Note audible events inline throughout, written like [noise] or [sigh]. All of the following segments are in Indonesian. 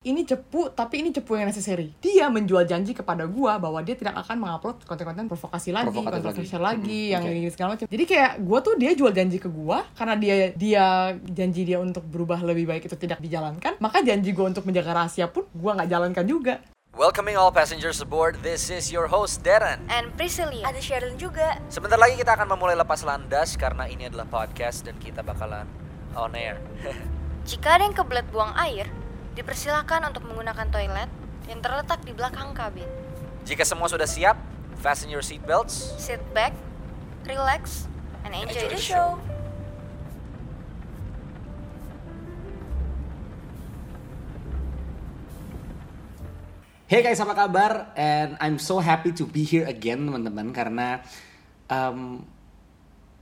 ini cepu tapi ini cepu yang necessary dia menjual janji kepada gua bahwa dia tidak akan mengupload konten-konten provokasi lagi Provokatif kontroversial lagi. lagi, Hmm, yang oke. ini segala macam jadi kayak gua tuh dia jual janji ke gua karena dia dia janji dia untuk berubah lebih baik itu tidak dijalankan maka janji gua untuk menjaga rahasia pun gua nggak jalankan juga Welcoming all passengers aboard. This is your host Darren. And Priscilla Ada Sharon juga Sebentar lagi kita akan memulai lepas landas karena ini adalah podcast dan kita bakalan on air. [laughs] Jika ada yang kebelet buang air Dipersilakan untuk menggunakan toilet Yang terletak di belakang kabin Jika semua sudah siap, fasten your seatbelts. Sit back, relax, and enjoy, Enjoy the the show. Hey guys, apa kabar? And I'm so happy to be here again, teman-teman, karena um,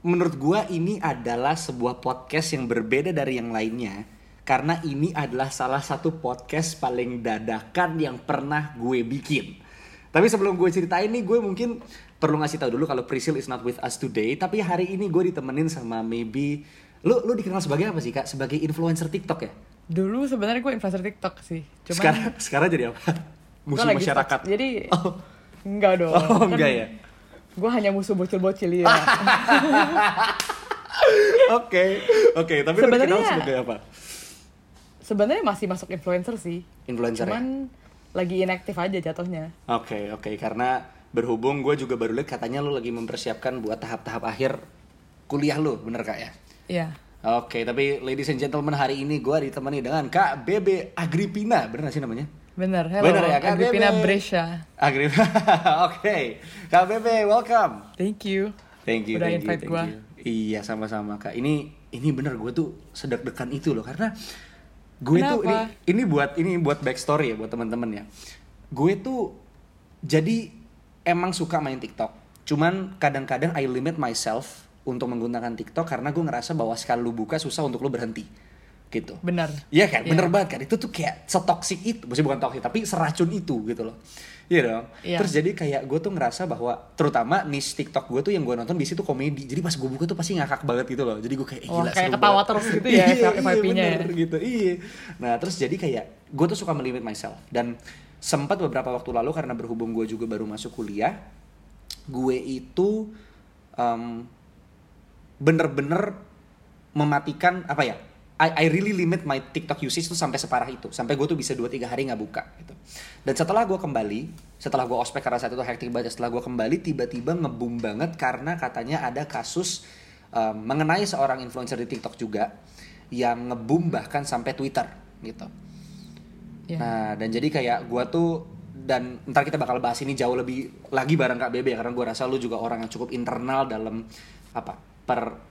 menurut gua ini adalah sebuah podcast yang berbeda dari yang lainnya. Karena ini adalah salah satu podcast paling dadakan yang pernah gue bikin. Tapi sebelum gue ceritain nih, gue mungkin perlu ngasih tahu dulu kalau Priscil is not with us today. Tapi hari ini gue ditemenin sama maybe lu lu dikenal sebagai apa sih kak? Sebagai influencer TikTok ya? dulu sebenarnya gua influencer TikTok sih cuman Sekarang [laughs] sekarang jadi apa? Musuh masyarakat. jadi Oh. enggak dong Oh, Kan enggak ya? gua hanya musuh bocil-bocil ya [laughs] Oke, oke. Tapi lu dikenal Sebenarnya- sebagai apa? Sebenarnya masih masuk influencer sih Influencer ya? cuman lagi inaktif aja jatuhnya Oke, oke. Karena berhubung gue juga baru lihat katanya lu lagi mempersiapkan buat tahap-tahap akhir kuliah lu, bener kak ya? Iya Oke, tapi ladies and gentlemen hari ini gue ditemani dengan Kak Bebe Agripina, bener gak sih namanya? bener hello Bener ya, Kak Agripina Bebe? Brescia Agripina, [laughs] oke. Kak Bebe, welcome. thank you Thank you, Udah thank you, thank gua. you. Iya, sama-sama kak. Ini ini bener gue tuh sedek-dekan itu loh karena gue tuh ini Kenapa? ini buat ini buat backstory ya buat teman-teman ya. Gue tuh jadi emang suka main TikTok. Cuman kadang-kadang I limit myself untuk menggunakan TikTok karena gue ngerasa bahwa sekali lu buka susah untuk lu berhenti gitu. bener Iya kan, Iya. bener banget kan. Itu tuh kayak setoksik itu, maksudnya bukan toksik tapi seracun itu gitu loh. Iya dong. Iya. Terus jadi kayak gue tuh ngerasa bahwa terutama niche TikTok gue tuh yang gue nonton di situ komedi. Jadi pas gue buka tuh pasti ngakak banget gitu loh. Jadi gue kayak eh, Oh, gila kayak ketawa banget. terus gitu [laughs] ya, Iya, FYP-nya iya, ya. gitu. Iya. Nah, terus jadi kayak gue tuh suka melimit myself dan sempat beberapa waktu lalu karena berhubung gue juga baru masuk kuliah, gue itu em, bener-bener mematikan apa ya I, I really limit my TikTok usage tuh sampai separah itu. Sampai gue tuh bisa 2-3 hari nggak buka gitu. Dan setelah gue kembali setelah gue ospek karena saat itu hektik banget setelah gue kembali tiba-tiba ngebum banget karena katanya ada kasus um, mengenai seorang influencer di TikTok juga yang ngebum bahkan sampai Twitter gitu. Iya. Nah, dan jadi kayak gua tuh dan ntar kita bakal bahas ini jauh lebih lagi bareng Kak Bebe ya karena gua rasa lu juga orang yang cukup internal dalam apa per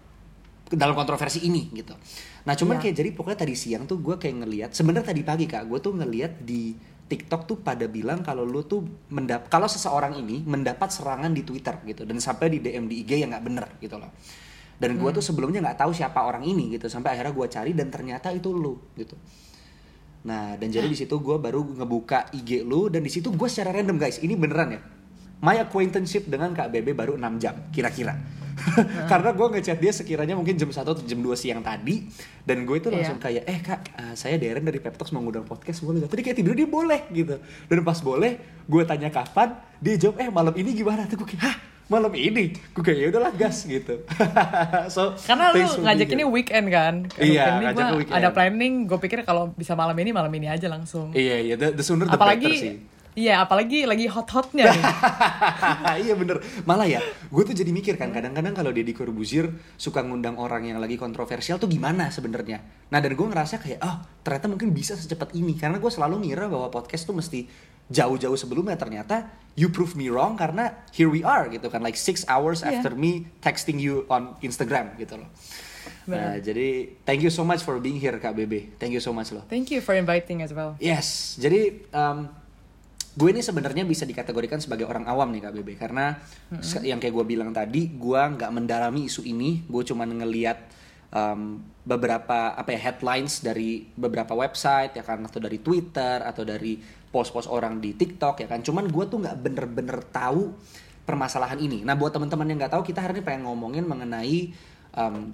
dalam kontroversi ini gitu. Nah, cuman Iya. kayak jadi pokoknya tadi siang tuh gua kayak ngelihat sebenarnya tadi pagi Kak, gua tuh ngelihat di TikTok tuh pada bilang kalau lu tuh mendap kalau seseorang ini mendapat serangan di Twitter gitu dan sampai di DM di IG yang nggak bener gitu loh. Dan gua tuh sebelumnya nggak tahu siapa orang ini gitu sampai akhirnya gua cari dan ternyata itu lu gitu. Nah, dan jadi di situ gue baru ngebuka IG lu dan di situ gue secara random guys, ini beneran ya. My acquaintanceship dengan Kak Bebe baru 6 jam kira-kira. [laughs] Karena gue ngechat dia sekiranya mungkin jam 1 atau jam 2 siang tadi dan gue itu langsung kayak eh kak eh, saya Darren dari Pep Talks mau ngundang podcast boleh gak? Tadi kayak tidur dia boleh gitu. Dan pas boleh gue tanya kapan dia jawab eh malam ini gimana? Tuh gue kayak hah malam ini? Gue kayak ya udahlah gas gitu. [laughs] so Karena lu ngajak ini weekend kan. Iya, ngajak weekend. Ada planning, gue pikir kalau bisa malam ini, malam ini aja langsung. Iya iya the, the sooner the better apalagi, sih. Iya apalagi lagi hot-hotnya nih. [laughs] iya bener. Malah ya gue tuh jadi mikir kan kadang-kadang kalau Deddy Corbuzier suka ngundang orang yang lagi kontroversial tuh gimana sebenarnya? Nah dan gue ngerasa kayak oh ternyata mungkin bisa secepat ini. Karena gue selalu ngira bahwa podcast tuh mesti jauh-jauh sebelumnya. Ternyata you prove me wrong karena here we are gitu kan. Like six hours Iya. after me texting you on Instagram gitu loh. Nah jadi thank you so much for being here kak Bebe. Thank you so much loh. Thank you for inviting as well. Yes, jadi um, gue ini sebenarnya bisa dikategorikan sebagai orang awam nih Kak Bebe karena se- yang kayak gue bilang tadi, gue nggak mendalami isu ini, gue cuma ngeliat um, beberapa apa ya headlines dari beberapa website ya kan atau dari Twitter atau dari post-post orang di TikTok ya kan. Cuman gue tuh nggak bener-bener tahu permasalahan ini. Nah buat teman-teman yang nggak tahu, kita hari ini pengen ngomongin mengenai um,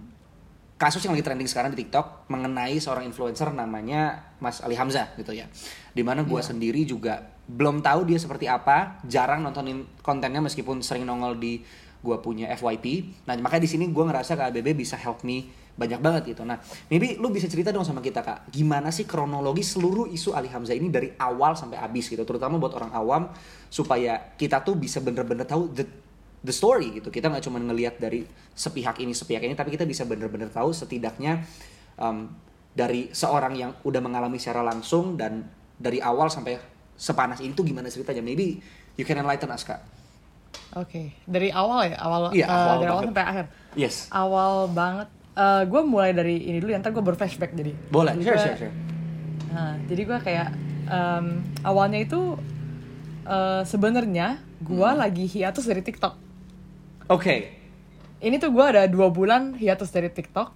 kasus yang lagi trending sekarang di TikTok mengenai seorang influencer namanya Mas Ali Hamzah gitu ya. Di mana gue Iya. sendiri juga belum tahu dia seperti apa, jarang nontonin kontennya meskipun sering nongol di gue punya FYP. Nah makanya di sini gue ngerasa Kak ABB bisa help me banyak banget gitu. Nah, maybe lu bisa cerita dong sama kita kak, gimana sih kronologi seluruh isu Ali Hamzah ini dari awal sampai habis gitu, terutama buat orang awam supaya kita tuh bisa bener-bener tahu the, the story gitu. Kita nggak cuma ngelihat dari sepihak ini sepihak ini, tapi kita bisa bener-bener tahu setidaknya um, dari seorang yang udah mengalami secara langsung dan dari awal sampai sepanas ini tuh gimana ceritanya? Maybe you can enlighten us kak. Oke, dari awal ya, awal, Iya, eh, awal dari awal banget. sampai akhir. Yes, Awal banget. gue mulai dari ini dulu, ya, ntar gue berflashback jadi. boleh. Jadi Sure, gua- sure, sure. Nah, jadi gue kayak em, awalnya itu eh, sebenarnya gue Hmm. lagi hiatus dari TikTok. Oke, Ini tuh gue ada dua bulan hiatus dari TikTok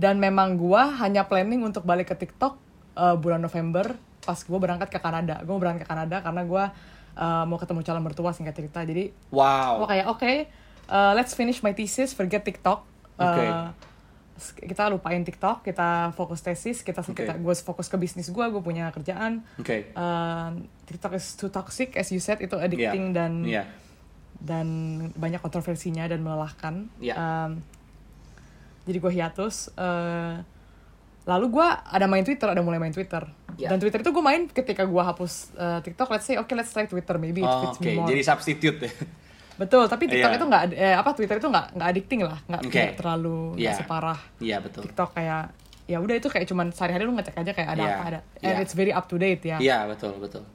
dan memang gue hanya planning untuk balik ke TikTok eh, bulan November pas gue berangkat ke Kanada. Gue mau berangkat ke Kanada karena gue eh, mau ketemu calon mertua singkat cerita. Jadi wow. gue kayak oke, eh, let's finish my thesis, forget TikTok. Eh, Oke. s- kita lupain TikTok, kita fokus tesis, kita Oke. kita gue fokus ke bisnis gue, gue punya kerjaan. Oke. Eh, TikTok is too toxic as you said itu addicting dan Iya. Dan banyak kontroversinya dan melelahkan. Iya. Um, jadi gue hiatus. eh, lalu gue ada main Twitter, ada mulai main Twitter. Iya. Dan Twitter itu gue main ketika gue hapus eh, TikTok. Let's say, okay, let's try Twitter, maybe it Oh, fits Oke, me more. jadi substitute ya. [laughs] Betul, tapi TikTok Iya. itu nggak, eh, apa Twitter itu nggak nggak addicting lah, nggak tidak terlalu Iya. separah Iya betul. TikTok kayak ya udah itu kayak cuman sehari-hari lu ngecek aja kayak ada Iya. apa ada, and Iya. it's very up to date ya. Iya betul betul.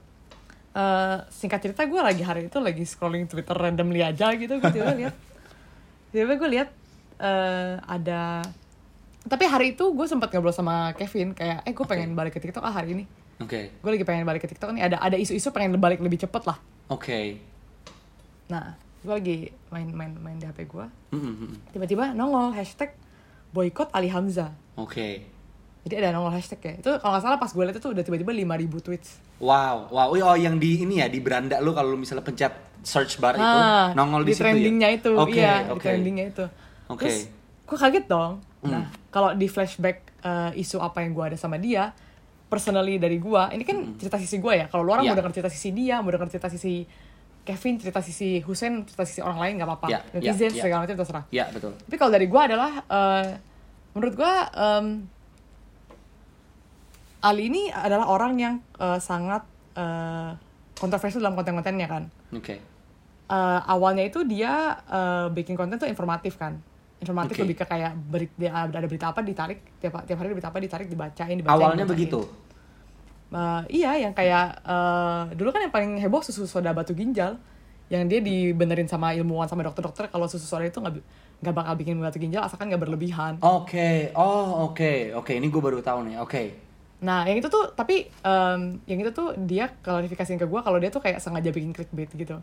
Eh, singkat cerita gue lagi hari itu lagi scrolling Twitter randomly aja gitu gue tiba lihat tiba gue lihat eh, ada tapi hari itu gue sempat ngobrol sama Kevin kayak eh gue pengen balik ke TikTok ah hari ini Oke. gue lagi pengen balik ke TikTok nih ada ada isu-isu pengen balik lebih cepet lah Oke. nah gue lagi main main main di HP gue Mm, mm, mm. tiba-tiba nongol hashtag boykot Ali Hamzah Oke. Jadi ada nongol hashtag ya itu kalau nggak salah pas gue lihat itu udah tiba-tiba 5000 tweets Wow, wow. Oh yang di ini ya di beranda lu kalau misalnya pencet search bar itu Ah, nongol di, di situ trendingnya ya? itu Oke, iya di oke. trendingnya itu Oke. Hmm. terus gue kaget dong nah kalau di flashback eh, isu apa yang gue ada sama dia personally dari gue ini kan cerita sisi gue ya kalau lu orang Hmm. Iya. mau denger cerita sisi dia mau denger cerita sisi Kevin cerita sisi Hussein cerita sisi orang lain nggak apa-apa Iya, iya, netizen iya. segala macam terserah Iya betul. tapi kalau dari gue adalah eh, menurut gue em, Ali ini adalah orang yang eh, sangat eh, kontroversial dalam konten-kontennya kan Oke. eh, awalnya itu dia eh, bikin konten tuh informatif kan informatif Oke. lebih ke kayak beri, ada berita apa ditarik tiap tiap hari ada berita apa ditarik dibacain dibacain Awalnya dibacain. begitu. Eh, iya yang kayak eh, dulu kan yang paling heboh susu soda batu ginjal yang dia dibenerin sama ilmuwan sama dokter-dokter kalau susu soda itu nggak nggak bakal bikin batu ginjal asalkan nggak berlebihan Oke. Oh oke oke. Ini gue baru tahu nih. Oke. Nah yang itu tuh tapi em, yang itu tuh dia klarifikasiin ke gue kalau dia tuh kayak sengaja bikin clickbait gitu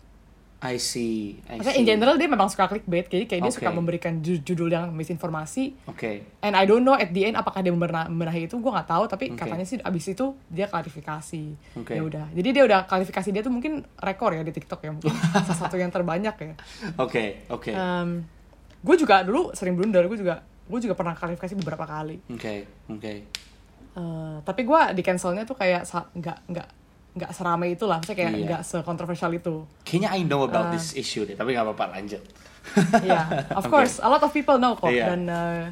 I see. I Maksudnya see. in general dia memang suka clickbait, jadi kayak dia Oke. suka memberikan ju- judul yang misinformasi. Oke. And I don't know at the end apakah dia membenah- membenahi itu, gue nggak tahu. Tapi Oke. katanya sih abis itu dia klarifikasi. Oke. Ya udah. Jadi dia udah klarifikasi dia tuh mungkin rekor ya di TikTok ya, mungkin [laughs] salah satu yang terbanyak ya. Oke oke gue juga dulu sering blunder, gue juga gue juga pernah klarifikasi beberapa kali. oke oke. Eh, tapi gue di cancelnya tuh kayak nggak nggak nggak seramai itu lah, maksudnya kayak Iya. nggak sekontroversial itu. Kayaknya I know about Uh, this issue deh, tapi nggak apa-apa lanjut. Iya, of [laughs] course, a lot of people know kok. Iya. Dan uh,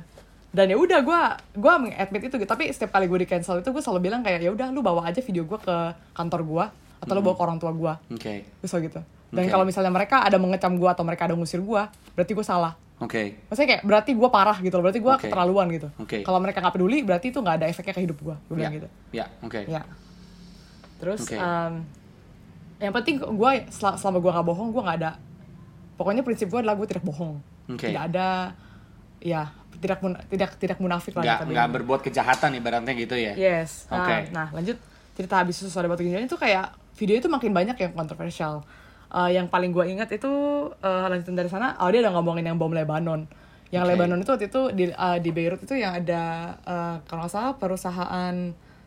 dan ya udah gue gue mengadmit itu gitu. Tapi setiap kali gue di cancel itu gue selalu bilang kayak ya udah lu bawa aja video gue ke kantor gue atau lu bawa ke orang tua gue. Oke Gue selalu gitu. Dan Oke. kalau misalnya mereka ada mengecam gue atau mereka ada ngusir gue, berarti gue salah. Oke Maksudnya kayak berarti gue parah gitu loh, berarti gue Oke. keterlaluan gitu. Oke. Kalau mereka nggak peduli, berarti itu nggak ada efeknya ke hidup gue. Gue ya bilang gitu. ya oke Ya. Terus Oke. em, yang penting gue sel- selama gue nggak bohong, gue nggak ada. Pokoknya prinsip gue adalah gue tidak bohong. Oke. Tidak ada, ya tidak mun- tidak tidak munafik lah. kita nggak bilang. berbuat kejahatan ibaratnya gitu ya. Yes. Nah, Oke. nah lanjut cerita habis susu ada batu ginjal itu kayak video itu makin banyak yang kontroversial. Eh, yang paling gue ingat itu eh, lanjutan dari sana, oh dia udah ngomongin yang bom Lebanon. Yang Oke. Lebanon itu waktu itu di eh, di Beirut itu yang ada eh, kalau nggak salah perusahaan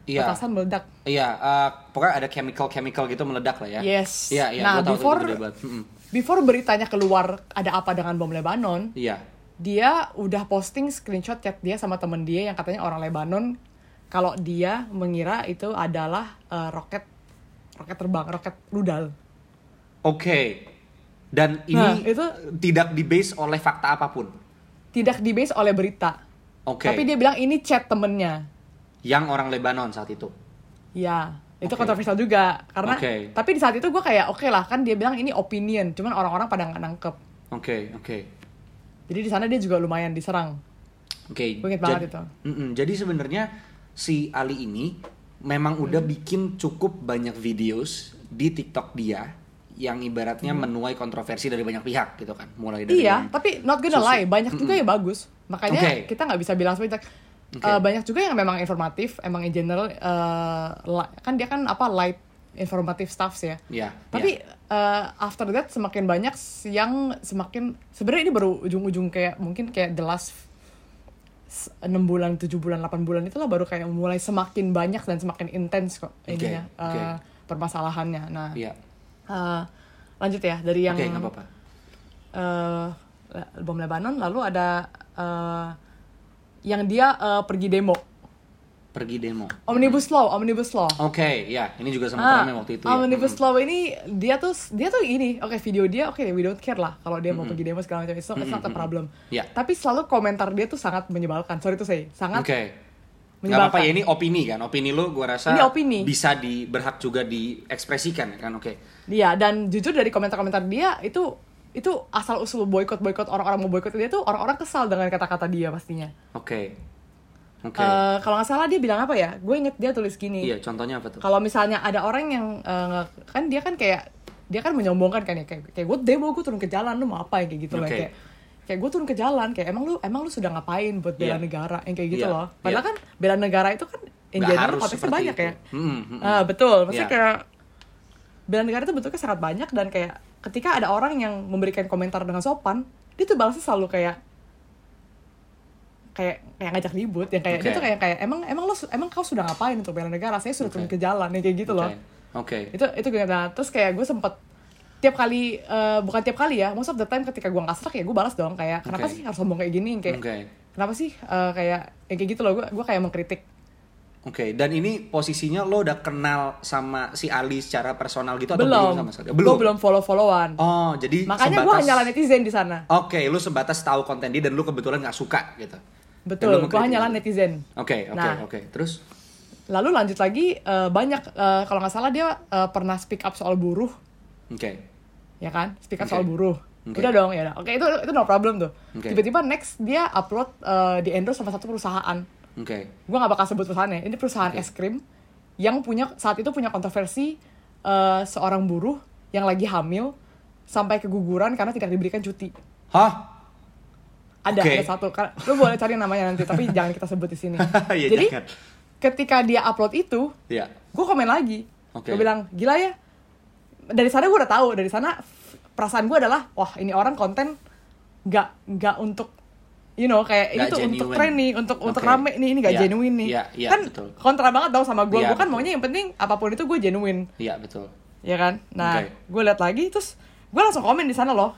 Iya. petasan meledak. Iya, eh, pokoknya ada chemical-chemical gitu meledak lah ya. Yes. Iya, iya, Nah, gua before-. Before beritanya keluar ada apa dengan bom Lebanon, Iya. dia udah posting screenshot chat dia sama temen dia yang katanya orang Lebanon kalau dia mengira itu adalah eh, roket roket terbang roket rudal Oke. Dan ini Nah, itu- tidak di base oleh fakta apa pun. tidak di base oleh berita Oke. tapi dia bilang ini chat temennya Yang orang Lebanon saat itu. ya itu Oke. kontroversial juga karena Oke. tapi di saat itu gue kayak oke lah kan dia bilang ini opinion cuman orang-orang pada nggak nangkep Oke, oke. jadi di sana dia juga lumayan diserang Oke. Gue inget banget itu. Mm-mm. Jadi sebenarnya si Ali ini memang udah Hmm. bikin cukup banyak videos di TikTok dia yang ibaratnya menuai kontroversi dari banyak pihak gitu kan. Mulai dari Hmm. Iya, yang- tapi not gonna Susu. lie, banyak juga yang bagus. Makanya Oke. kita nggak bisa bilang seperti Oke. Eh, banyak juga yang memang informatif, emang in general li- kan dia kan apa light informatif stuffs ya. Iya, Tapi iya. eh, after that semakin banyak yang semakin sebenarnya ini baru ujung-ujung kayak mungkin kayak the last 6 bulan, 7 bulan, 8 bulan itulah baru kayak mulai semakin banyak dan semakin intens kok Oke, ininya oke. eh, permasalahannya. Nah, Iya. Eh, lanjut ya dari yang nggak apa-apa. eh bom Lebanon lalu ada eh, yang dia eh, pergi demo Pergi demo. omnibus law omnibus law Oke, ya, ini juga sempat Ah, ramai waktu itu ya. omnibus law ini dia tuh dia tuh ini oke video dia oke we don't care lah kalau dia mau pergi demo segala macam it's not a problem Ya. tapi selalu komentar dia tuh sangat menyebalkan sorry tuh saya sangat Oke. Menyebalkan. apa-apa ya ini opini kan. Opini lo gue rasa Ini opini. bisa di berhak juga diekspresikan kan. Oke. Iya dan jujur dari komentar-komentar dia itu itu asal usul boykot boykot orang-orang mau boykot dia tuh orang-orang kesal dengan kata-kata dia pastinya. Oke. Oke. Eh, kalau nggak salah dia bilang apa ya? Gue inget dia tulis gini. Iya, contohnya apa tuh? Kalau misalnya ada orang yang nge- kan dia kan kayak dia kan menyombongkan kan ya kayak kayak gue demo gue turun ke jalan lu mau apa yang kayak gitu loh Oke. kayak kayak gue turun ke jalan kayak emang lu emang lu sudah ngapain buat bela Iya. negara yang kayak gitu Iya, loh. Padahal iya. kan bela negara itu kan general harus konteksnya banyak itu. ya. Mm-mm, mm-mm. Ah, betul. Maksudnya Iya. kayak bela negara itu bentuknya sangat banyak dan kayak ketika ada orang yang memberikan komentar dengan sopan, dia tuh balasnya selalu kayak kayak kayak ngajak ribut yang kayak dia Oke. tuh kayak kayak emang emang lo su- emang kau sudah ngapain untuk bela negara? Saya sudah turun Oke. ke jalan yang kayak gitu loh. Oke. Oke. Itu itu gue nah, terus kayak gue sempet tiap kali eh, bukan tiap kali ya, most of the time ketika gue nggak serak ya gue balas dong kayak kenapa Oke. sih harus ngomong kayak gini kayak Oke. kenapa sih eh, kayak yang kayak gitu loh gue gue kayak mengkritik Oke, dan ini posisinya lo udah kenal sama si Ali secara personal gitu atau belum sama sekali? gue belum follow followan Oh, jadi makanya gue sebatas- hanya netizen di sana Oke, lu sebatas tahu konten dia dan lu kebetulan nggak suka gitu. Betul gue mengkritik hanya itu. netizen Oke, oke, Nah. oke. Terus? lalu lanjut lagi eh, banyak eh, kalau nggak salah dia eh, pernah speak up soal buruh Oke. Ya kan speak up Oke. soal buruh Oke. udah dong ya oke itu itu no problem tuh Oke. tiba-tiba next dia upload eh, di endorse sama satu perusahaan Oke. gue gak bakal sebut perusahaannya ini perusahaan Oke. es krim yang punya saat itu punya kontroversi eh, seorang buruh yang lagi hamil sampai keguguran karena tidak diberikan cuti Hah? ada Oke. ada satu lu boleh cari namanya nanti tapi [laughs] jangan kita sebut di sini [laughs] Iya, jadi jangan. ketika dia upload itu Iya. gue komen lagi Oke. gue bilang gila ya dari sana gue udah tahu dari sana perasaan gue adalah wah ini orang konten nggak nggak untuk you know kayak ini Nggak tuh untuk genuine. tren nih untuk untuk Oke. rame nih ini nggak Iya, genuine nih iya, iya, kan betul. kontra banget dong sama gue Iya, gue kan betul. maunya yang penting apa pun itu gue genuine Iya, betul. ya kan nah Oke. gue lihat lagi terus gue langsung komen di sana loh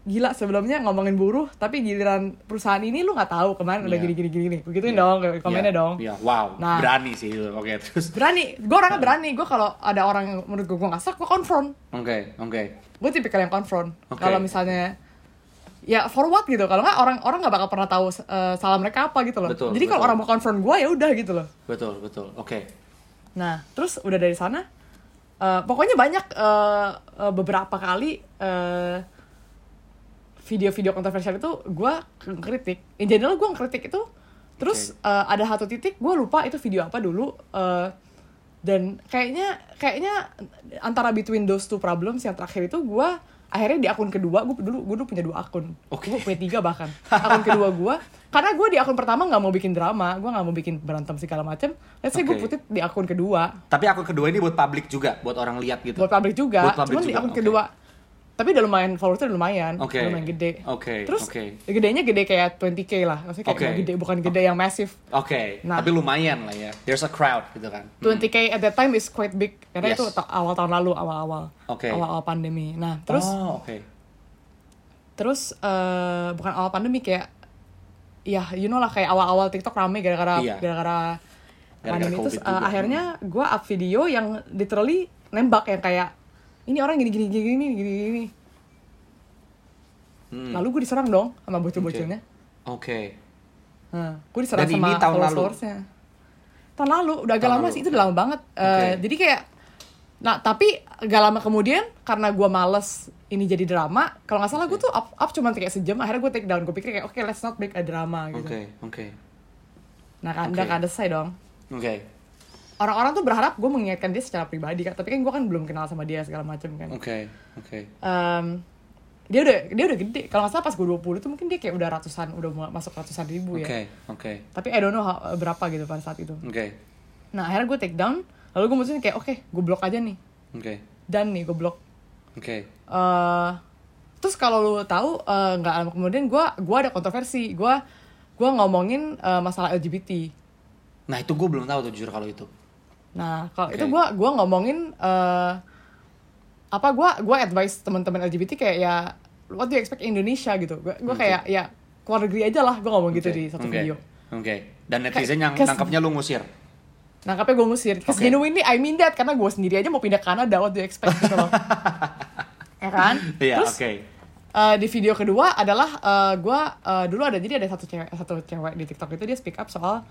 gila sebelumnya ngomongin buruh tapi giliran perusahaan ini lu nggak tahu kemarin udah Iya. gini gini gini begituin Iya. dong komennya Iya, dong Iya, wow. Nah. Berani sih. Oke, terus. berani gue orangnya berani gue kalau ada orang yang menurut gue gue nggak serak gue konfront Oke, oke. gue tipikal yang konfront Oke. kalau misalnya ya for what gitu kalau nggak orang orang nggak bakal pernah tahu eh, salah mereka apa gitu loh Betul, jadi kalau orang mau konfront gue ya udah gitu loh Betul, betul. Oke. nah terus udah dari sana eh, pokoknya banyak eh, eh, beberapa kali eh, video-video kontroversial itu gue kritik in general gue kritik itu terus eh, ada satu titik gue lupa itu video apa dulu eh, dan kayaknya kayaknya antara between those two problems yang terakhir itu gue akhirnya di akun kedua gue dulu gue dulu punya dua akun. Oke. gue punya tiga bahkan. Akun kedua gue karena gue di akun pertama nggak mau bikin drama gue nggak mau bikin berantem segala macem. Let's say gue putih di akun kedua. Tapi akun kedua ini buat publik juga, buat orang lihat gitu. buat publik juga. Buat cuman di juga, akun oke. kedua tapi udah lumayan followersnya udah lumayan udah lumayan gede Oke, terus oke. gedenya gede kayak 20k lah maksudnya kayak nggak gede bukan gede yang massive Oke, Nah. tapi lumayan lah ya. There's a crowd gitu kan. 20k at that time is quite big karena Yes. itu ta- awal tahun lalu awal-awal Oke. awal-awal pandemi nah terus oh, oke. terus eh, bukan awal pandemi kayak ya you know lah kayak awal-awal TikTok rame gara-gara Iya. gara-gara pandemi terus juga. akhirnya gue up video yang literally nembak yang kayak ini orang gini gini gini gini gini gini Hmm. lalu gue diserang dong sama bocil-bocilnya Oke. Nah, gue diserang Dan sama ini tahun lalu? Tahun lalu, udah agak Tahun lama lalu, sih, itu udah lama banget. Eh, Oke. jadi kayak, nah tapi gak lama kemudian karena gue males ini jadi drama, kalau nggak salah gue tuh up, up cuma kayak sejam, akhirnya gue take down, gue pikir kayak oke let's not make a drama gitu. Oke, oke. Nah kan, Oke. udah kan selesai dong. Oke. Orang-orang tuh berharap gue mengingatkan dia secara pribadi kan, tapi kan gue kan belum kenal sama dia segala macam kan. Oke, oke. Em, dia udah dia udah gede, kalau nggak salah pas gue 20 tuh mungkin dia kayak udah ratusan, udah masuk ratusan ribu ya. Oke, oke. Tapi I don't know how- berapa gitu pada saat itu. Oke. Nah akhirnya gue take down, lalu gue mutusin kayak oke, gue blok aja nih. Oke. Dan nih gue blok. Oke. Eh, terus kalau lu tahu eh, nggak lama kemudian gue gua ada kontroversi, gue gua ngomongin eh, masalah LGBT. Nah, itu gue belum tahu tuh jujur kalau itu. Nah kalau Oke. itu gue gua ngomongin eh, apa gue gua advice teman-teman LGBT kayak ya what do you expect in Indonesia gitu. Gue gua Oke. kayak ya keluar negeri aja lah gue ngomong gitu Oke, di satu oke, video. Oke. Dan netizen yang nangkapnya lu ngusir. Nangkapnya gue ngusir. Cause Oke. genuinely I mean that karena gue sendiri aja mau pindah ke Kanada what do you expect gitu loh. [laughs] ya kan? Iya, Terus oke. eh, di video kedua adalah eh, gue eh, dulu ada jadi ada satu cewek satu cewek di TikTok itu dia speak up soal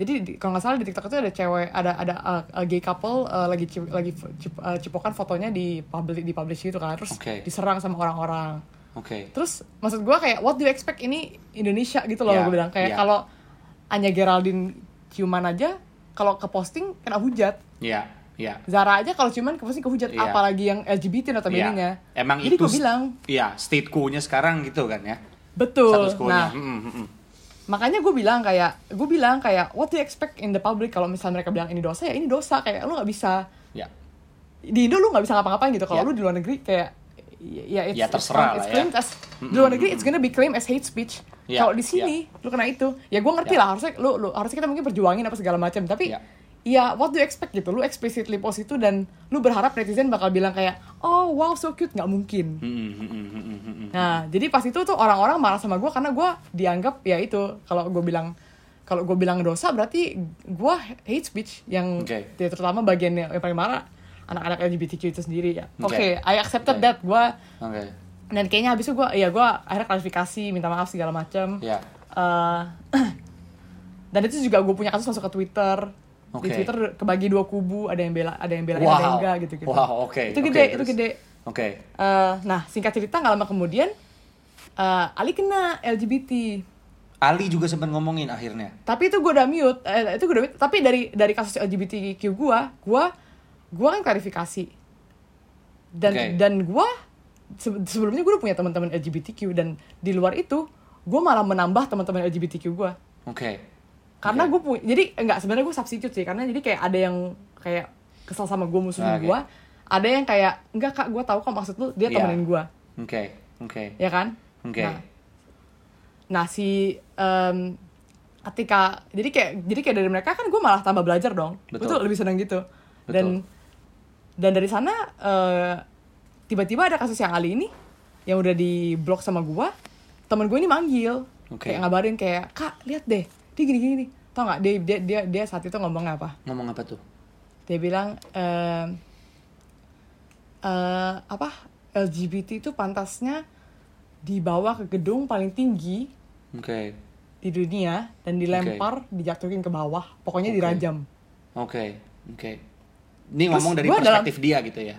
jadi di- kalau nggak salah di TikTok itu ada cewek ada ada eh, gay couple eh, lagi cip- lagi cip- eh, cipokan fotonya di publish di publish gitu kan terus Oke. diserang sama orang-orang Oke. terus maksud gue kayak what do you expect ini Indonesia gitu loh Iya, gue bilang kayak iya. kalau Anya Geraldine ciuman aja kalau ke posting kena hujat Iya, iya. Zara aja kalau ciuman ke posting kehujat Iya. apalagi yang LGBT nya Iya. Emang jadi itu gue bilang Iya, state quo-nya sekarang gitu kan ya. betul nah Mm, mm, mm. Makanya gue bilang kayak gue bilang kayak what do you expect in the public kalau misalnya mereka bilang ini dosa ya ini dosa kayak lu nggak bisa Ya. di Indo lu nggak bisa ngapa-ngapain gitu kalau Ya. lu di luar negeri kayak ya it's, Ya, terserah it's lah ya. as di luar negeri it's gonna be claimed as hate speech Ya, kalau di sini lu kena itu ya gue ngerti Ya. lah harusnya lu, lu harusnya kita mungkin perjuangin apa segala macam tapi Ya. Ya what do you expect gitu lu explicitly post itu dan lu berharap netizen bakal bilang kayak oh wow so cute nggak mungkin. Nah, jadi pas itu tuh orang-orang marah sama gue karena gue dianggap ya itu kalau gue bilang kalau gue bilang dosa berarti gue hate speech yang Oke. ya, terutama bagian yang paling marah anak-anak LGBTQ itu sendiri ya. Oke, Oke. I accepted Oke. that gue Oke. dan kayaknya habis itu gue ya gue akhirnya klarifikasi minta maaf segala macam. Ya. Eh, [clears throat] dan itu juga gue punya kasus masuk ke Twitter. Di Oke. Twitter kebagi dua kubu, ada yang bela, ada yang bela, ada yang Wow. enggak gitu gitu. Wow, oke. Itu gede, itu terus. gede. Oke. Eh, nah, singkat cerita nggak lama kemudian eh, Ali kena LGBT. Ali juga sempat ngomongin akhirnya. Tapi itu gue udah mute. Eh, itu gue udah mute. Tapi dari dari kasus LGBTQ gue, gue gue kan klarifikasi. Dan Oke. dan gue se- sebelumnya gue udah punya teman-teman LGBTQ dan di luar itu gue malah menambah teman-teman LGBTQ gue. Oke. Karena Oke. gue punya, jadi enggak sebenarnya gue substitute sih. Karena jadi kayak ada yang kayak kesel sama gue musuhin Ah, oke. gue. Ada yang kayak enggak kak gue tahu kok maksud lu dia Iya. temenin gue, Oke. Oke. ya kan? Oke. Nah, nah si em, ketika jadi kayak jadi kayak dari mereka kan gue malah tambah belajar dong gue Betul. tuh lebih senang gitu dan Betul. dan dari sana eh, tiba-tiba ada kasus yang Ali ini yang udah di blok sama gue temen gue ini manggil Oke. kayak ngabarin kayak kak lihat deh dia gini gini nih tau nggak dia, dia dia dia saat itu ngomongnya apa Ngomong apa tuh? dia bilang eh, apa LGBT itu pantasnya dibawa ke gedung paling tinggi Oke. di dunia dan dilempar, dijatuhin ke bawah, pokoknya Oke. dirajam. Oke. Oke. Ini Terus ngomong dari gua dalam- perspektif dia gitu ya.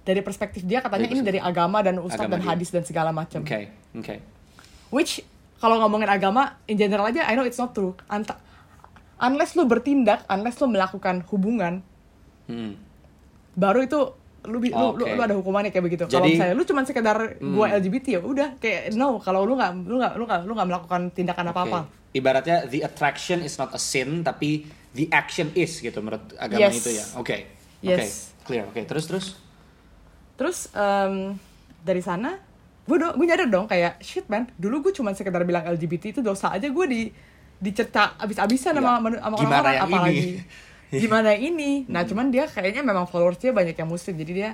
Dari perspektif dia katanya Dari ini dari agama dan ustadz Agama dan dia. hadis dan segala macam. Oke. Oke. Which kalau ngomongin agama in general aja I know it's not true. Anta unless lu bertindak, unless lu melakukan hubungan, Hmm. baru itu lu, lu, lu, Oke. lu ada hukumannya kayak begitu. Kalau misalnya lu cuma sekedar gua LGBT ya udah kayak no kalau lu nggak lu nggak lu nggak lu nggak melakukan tindakan apa-apa. Oke. Ibaratnya the attraction is not a sin tapi the action is gitu menurut agama Yes. itu ya. Oke. Oke. Yes. Clear. Oke. Terus terus. Terus em, dari sana gue do, gue nyadar dong kayak shit man dulu gue cuma sekedar bilang LGBT itu dosa aja gue di dicerca abis-abisan sama Ya. menu- sama orang-orang apalagi ini? [laughs] gimana ini nah cuman dia kayaknya memang followersnya banyak yang muslim jadi dia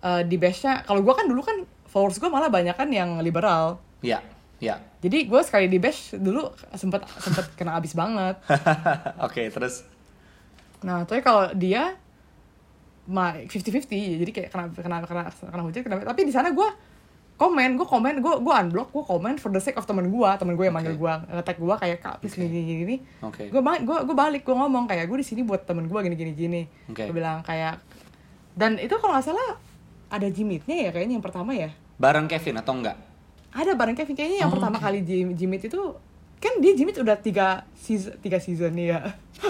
eh, di base-nya kalau gue kan dulu kan followers gue malah banyak kan yang liberal Ya, ya. jadi gue sekali di bash dulu sempet sempet kena abis banget [laughs] Oke, terus nah tapi kalau dia ma 50-50 jadi kayak kena kena kena kena hujat kena tapi di sana gue komen gue komen gue gue unblock gue komen for the sake of temen gue temen gue yang manggil Oke. gue ngetek gue kayak kak please Oke. gini gini gini Oke. gue gue gue balik gue ngomong kayak gue di sini buat temen gue gini gini gini Oke. gue bilang kayak dan itu kalau nggak salah ada jimitnya ya kayaknya yang pertama ya bareng Kevin atau enggak? ada bareng Kevin kayaknya yang Oh, pertama oke. kali Jim, Jimit itu kan dia Jimit udah tiga season tiga season nih ya [laughs]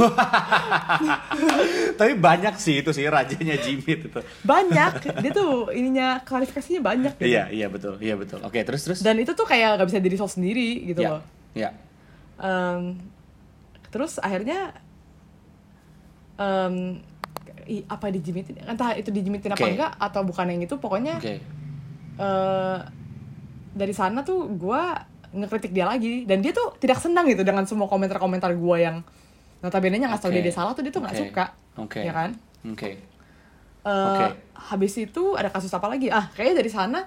Tapi banyak sih itu sih rajanya Jimit itu. banyak dia tuh ininya klarifikasinya banyak gitu. Iya, iya betul. Iya betul. Oke, terus terus. dan itu tuh kayak gak bisa diri sendiri gitu ya. loh Ya. Em, terus akhirnya em, i- apa dijimitin entah itu dijimitin apa Oke. enggak atau bukan yang itu pokoknya Oke. eh, dari sana tuh gue ngekritik dia lagi dan dia tuh tidak senang gitu dengan semua komentar-komentar gue yang notabene nya nggak tahu Oke. dia, dia salah tuh dia tuh nggak Oke. suka Oke. ya kan Oke. Eh, Oke. habis itu ada kasus apa lagi ah kayaknya dari sana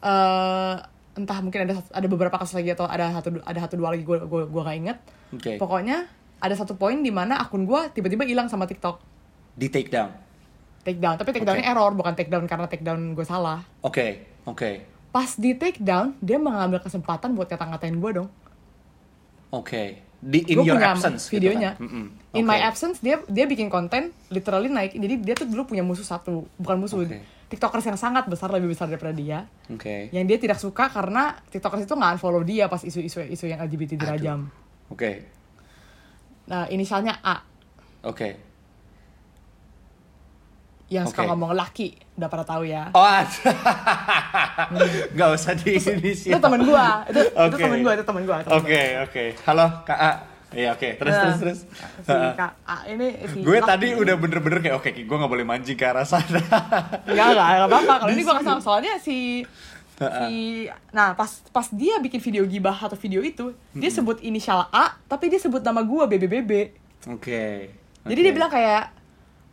eh entah mungkin ada ada beberapa kasus lagi atau ada satu ada satu dua lagi gue gue gue gak inget Oke. pokoknya ada satu poin di mana akun gue tiba-tiba hilang sama TikTok Di take down. take down tapi take downnya Oke. error bukan take down karena take down gue salah Oke. Oke. Pas di take down dia mengambil kesempatan buat ngata-ngatain gue dong Oke. Di in Gua your punya absence gitu videonya kan? Mm-mm. in Oke. my absence dia dia bikin konten literally naik jadi dia tuh dulu punya musuh satu bukan musuh Oke. tiktokers yang sangat besar lebih besar daripada dia Oke. yang dia tidak suka karena tiktokers itu nggak unfollow dia pas isu-isu isu yang LGBT dirajam Oke. nah inisialnya A Oke. Yang suka Oke. ngomong laki udah pada tahu ya Oh, [laughs] ada. Gak usah di ini sih. itu temen gua itu, itu Oke. temen gua itu temen gua temen Oke, oke. Halo, Kak A. Iya, oke. Terus, Nah, terus, terus. si Kak A ini si Gue tadi udah bener-bener kayak, oke, gue gak boleh mancing ke arah sana. [laughs] Enggak, enggak, enggak apa-apa. Kalau ini gue nggak salah. Soalnya si si nah pas pas dia bikin video gibah atau video itu dia sebut inisial A tapi dia sebut nama gue BBBB Oke. jadi dia bilang kayak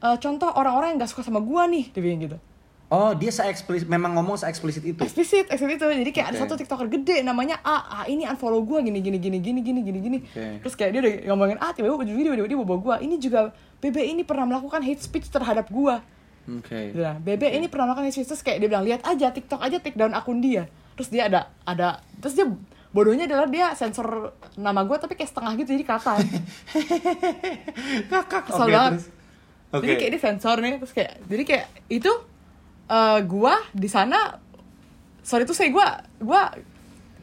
e, contoh orang-orang yang gak suka sama gue nih dia bilang gitu Oh, dia se-eksplisit, memang ngomong se-eksplisit itu. eksplisit eksplisit itu jadi kayak ada Oke. satu tiktoker gede namanya A A ini unfollow gue gini gini gini gini gini gini gini Oke. terus kayak dia udah ngomongin A tiba-tiba video video dia bawa gue ini juga BB ini pernah melakukan hate speech terhadap gue Oke. Dia bilang, Bebe ini pernah makan hate speech terus kayak dia bilang lihat aja TikTok aja take down akun dia. Terus dia ada ada terus dia bodohnya adalah dia sensor nama gue tapi kayak setengah gitu jadi kelihatan. [laughs] Kakak. Kesel Oke, banget. terus. Oke. Jadi kayak dia sensor nih terus kayak jadi kayak itu eh gua di sana sorry tuh saya gua gua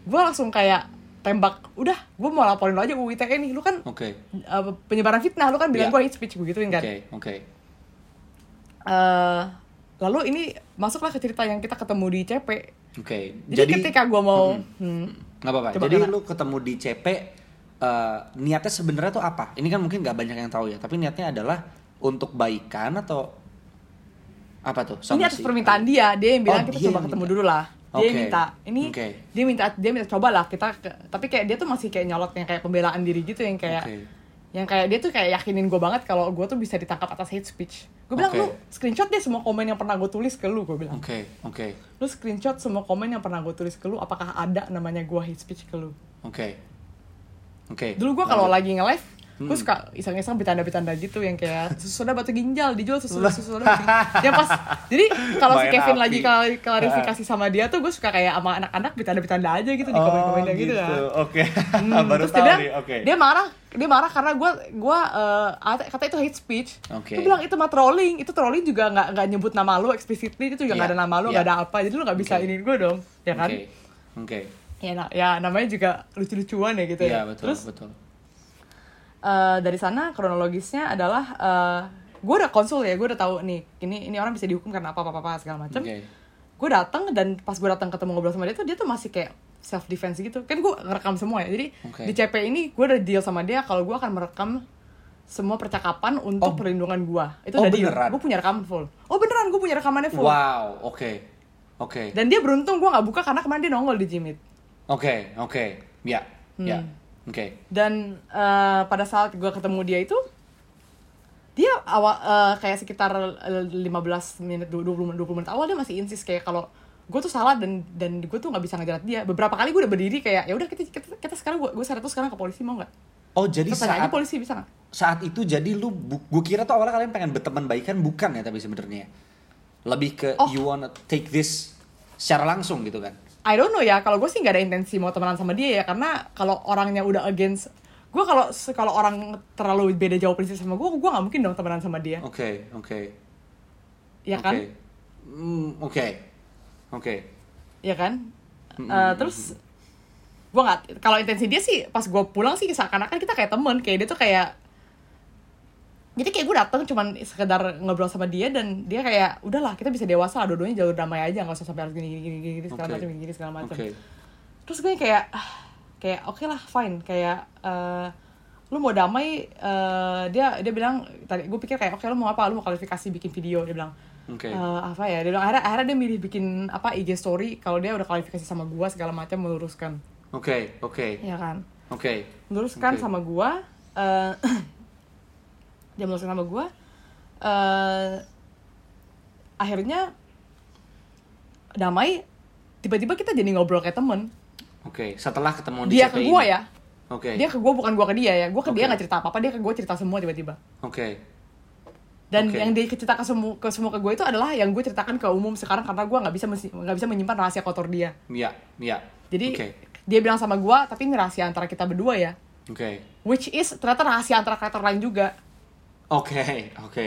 gua langsung kayak tembak udah gua mau laporin lo aja UU ITE nih lu kan Oke. eh, penyebaran fitnah lu kan bilang Iya. gua hate speech begituin kan Oke, oke. Eh, lalu ini masuklah ke cerita yang kita ketemu di CP Oke. Jadi, ketika gue mau, Mm-mm. hmm, nggak apa-apa. Jadi karena- lu ketemu di CP eh, niatnya sebenarnya tuh apa? Ini kan mungkin nggak banyak yang tahu ya, tapi niatnya adalah untuk baikan atau apa tuh? ini atas permintaan dia, dia yang bilang Oh, kita coba ketemu dulu lah. Dia Oke. minta, ini Oke. dia minta dia minta coba lah kita, ke- tapi kayak dia tuh masih kayak nyolot yang kayak pembelaan diri gitu yang kayak Oke. yang kayak dia tuh kayak yakinin gue banget kalau gue tuh bisa ditangkap atas hate speech. Gue bilang Oke. lu screenshot deh semua komen yang pernah gue tulis ke lu, gue bilang. Oke, oke, Lu screenshot semua komen yang pernah gue tulis ke lu, apakah ada namanya gue hate speech ke lu? oke. Oke. Dulu gue kalau lagi nge-live, gue suka iseng-iseng bercanda-bercanda gitu yang kayak susu soda batu ginjal dijual susu susu soda batu ginjal. yang pas jadi kalau si Kevin api. lagi klar- klarifikasi sama dia tuh gue suka kayak sama anak-anak bercanda-bercanda aja gitu di komen-komennya gitu, kan. Oke. Hmm, [laughs] Baru terus tahu dia nih. Oke. dia marah dia marah karena gue gue eh, kata itu hate speech Oke. gue bilang itu mah trolling itu trolling juga nggak nggak nyebut nama lu explicitly itu juga nggak Iya, ada nama lu iya. nggak ada apa jadi lu nggak bisa Oke. ini gue dong ya kan Oke. Oke. ya, na- ya namanya juga lucu-lucuan ya gitu Iya, ya betul, terus betul. Eh, dari sana kronologisnya adalah eh gue udah konsul ya gue udah tahu nih ini ini orang bisa dihukum karena apa apa apa segala macam Oke. gue datang dan pas gue datang ketemu ngobrol sama dia tuh dia tuh masih kayak self defense gitu kan gue ngerekam semua ya jadi Oke. di CP ini gue udah deal sama dia kalau gue akan merekam semua percakapan untuk Oh. perlindungan gue itu Oh, udah beneran? gue punya rekaman full oh beneran gue punya rekamannya full Wow, oke. Oke. dan dia beruntung gue nggak buka karena kemarin dia nongol di Jimit Oke, oke. Ya, ya. Hmm. Oke. dan eh, pada saat gue ketemu dia itu dia awal eh, kayak sekitar eh, 15 menit 20 menit 20 menit awal dia masih insist kayak kalau gue tuh salah dan dan gue tuh nggak bisa ngejerat dia. Beberapa kali gue udah berdiri kayak ya udah kita, kita kita sekarang gue gue tuh sekarang ke polisi mau nggak? Oh jadi terus saat polisi bisa nggak? saat itu jadi lu gue kira tuh awalnya kalian pengen berteman baikan bukan ya tapi sebenarnya. Lebih ke Oh. you wanna take this secara langsung gitu kan I don't know ya kalau gue sih nggak ada intensi mau temenan sama dia ya karena kalau orangnya udah against gue kalau kalau orang terlalu beda jauh prinsip sama gue gue nggak mungkin dong temenan sama dia. Oke oke. Ya oke. kan? Hmm, oke. Oke. Ya kan. Eh, terus gue nggak kalau intensi dia sih pas gue pulang sih seakan-akan kita kayak temen kayak dia tuh kayak jadi kayak gue dateng cuman sekedar ngobrol sama dia dan dia kayak udahlah kita bisa dewasa lah dua-duanya jalur damai aja nggak usah sampai harus gini gini gini, gini segala Oke. macam gini, gini segala macam. Oke. Terus gue kayak ah, kayak oke lah fine. Kayak eh, lu mau damai eh, dia dia bilang tadi gue pikir kayak oke lu mau apa? Lu mau kualifikasi bikin video dia bilang. Oke. "Eh, apa ya? Dia bilang akhirnya, akhirnya dia milih bikin apa IG story kalau dia udah kualifikasi sama gua segala macam meluruskan. Oke oke. Ya kan? Oke. Meluruskan Oke. sama gua eh, [clears throat] dia meluruskan sama gua eh akhirnya damai tiba-tiba kita jadi ngobrol kayak temen oke setelah ketemu di dia ke ini. ya oke dia ke gua bukan gua ke dia ya gua ke dia Oke. nggak cerita apa apa dia ke gua cerita semua tiba-tiba oke dan Oke. yang dia cerita ke semua ke semua ke gue itu adalah yang gue ceritakan ke umum sekarang karena gue nggak bisa nggak bisa menyimpan rahasia kotor dia ya ya Jadi oke dia bilang sama gua, tapi ini rahasia antara kita berdua ya. oke Which is ternyata rahasia antara kreator lain juga. Oke oke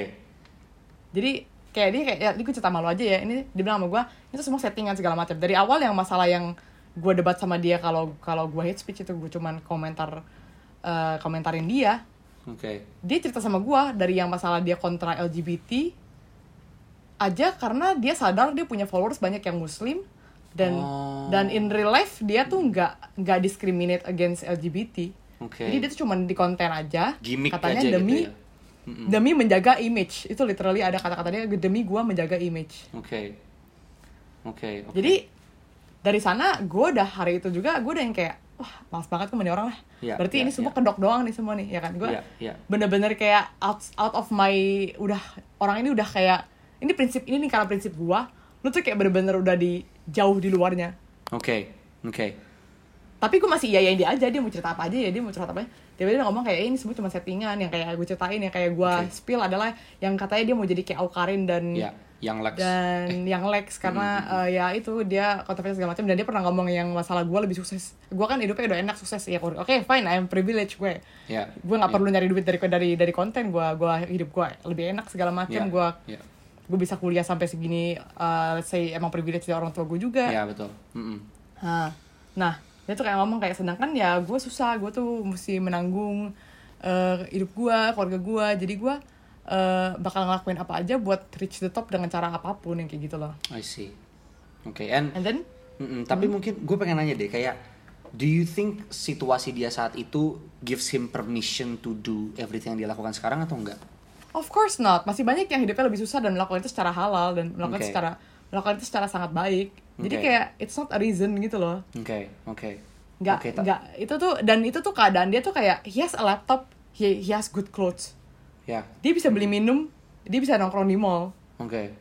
Jadi kayak dia kayak ya ini gue cerita malu aja ya. Ini dia bilang sama gua, itu semua settingan segala macam. Dari awal yang masalah yang gue debat sama dia kalau kalau gue hate speech itu gue cuman komentar eh, komentarin dia. oke Dia cerita sama gua dari yang masalah dia kontra LGBT aja karena dia sadar dia punya followers banyak yang muslim dan Oh. dan in real life dia tuh nggak nggak discriminate against LGBT. oke Jadi dia tuh cuma di konten aja, gimmick katanya aja demi gitu ya Mm-mm. demi menjaga image. Itu literally ada kata-kata dia demi gua menjaga image. oke oke oke. Jadi dari sana gue udah hari itu juga gue udah yang kayak wah malas banget nih orang lah. Iya, Berarti iya, ini semua iya. kedok doang nih semua nih ya kan. Gue Iya, iya. bener-bener kayak out out of my udah orang ini udah kayak ini prinsip ini nih karena prinsip gua. Lu tuh kayak bener-bener udah di jauh di luarnya. oke oke tapi gue masih iyain dia aja dia mau cerita apa aja ya dia mau cerita apa aja. Tiba-tiba dia ngomong kayak "Eh, ini semua cuma settingan yang kayak gue ceritain yang kayak gue Oke. spill adalah yang katanya dia mau jadi kayak Aukarin dan ya yang Lex. dan yang Lex. Karena eh, ya itu dia kontroversi segala macam dan dia pernah ngomong yang masalah gue lebih sukses. Gue kan hidupnya udah enak sukses. Ya oke fine I'm privileged gue. Ya gue nggak ya, perlu nyari duit dari dari dari konten gue gue hidup gue lebih enak segala macam. Ya, gue ya gue bisa kuliah sampai segini eh, let's say emang privilege dari orang tua gue juga. Ya betul. Mm-mm. Nah, nah dia tuh kayak ngomong kayak sedangkan ya gue susah gue tuh mesti menanggung eh, hidup gue keluarga gue jadi gue eh, bakal ngelakuin apa aja buat reach the top dengan cara apa pun yang kayak gitu loh. I see. Oke and and then? Mm-mm, tapi mungkin gue pengen nanya deh kayak do you think situasi dia saat itu gives him permission to do everything yang dia lakukan sekarang atau enggak? Of course not. Masih banyak yang hidupnya lebih susah dan melakukan itu secara halal dan melakukan Oke. secara melakukan itu secara sangat baik jadi Oke. kayak it's not a reason gitu loh. Oke oke. Nggak Oke, ta- nggak itu tuh dan itu tuh keadaan dia tuh kayak he has a laptop he, he has good clothes. Ya. Dia bisa beli minum dia bisa nongkrong di mall. Oke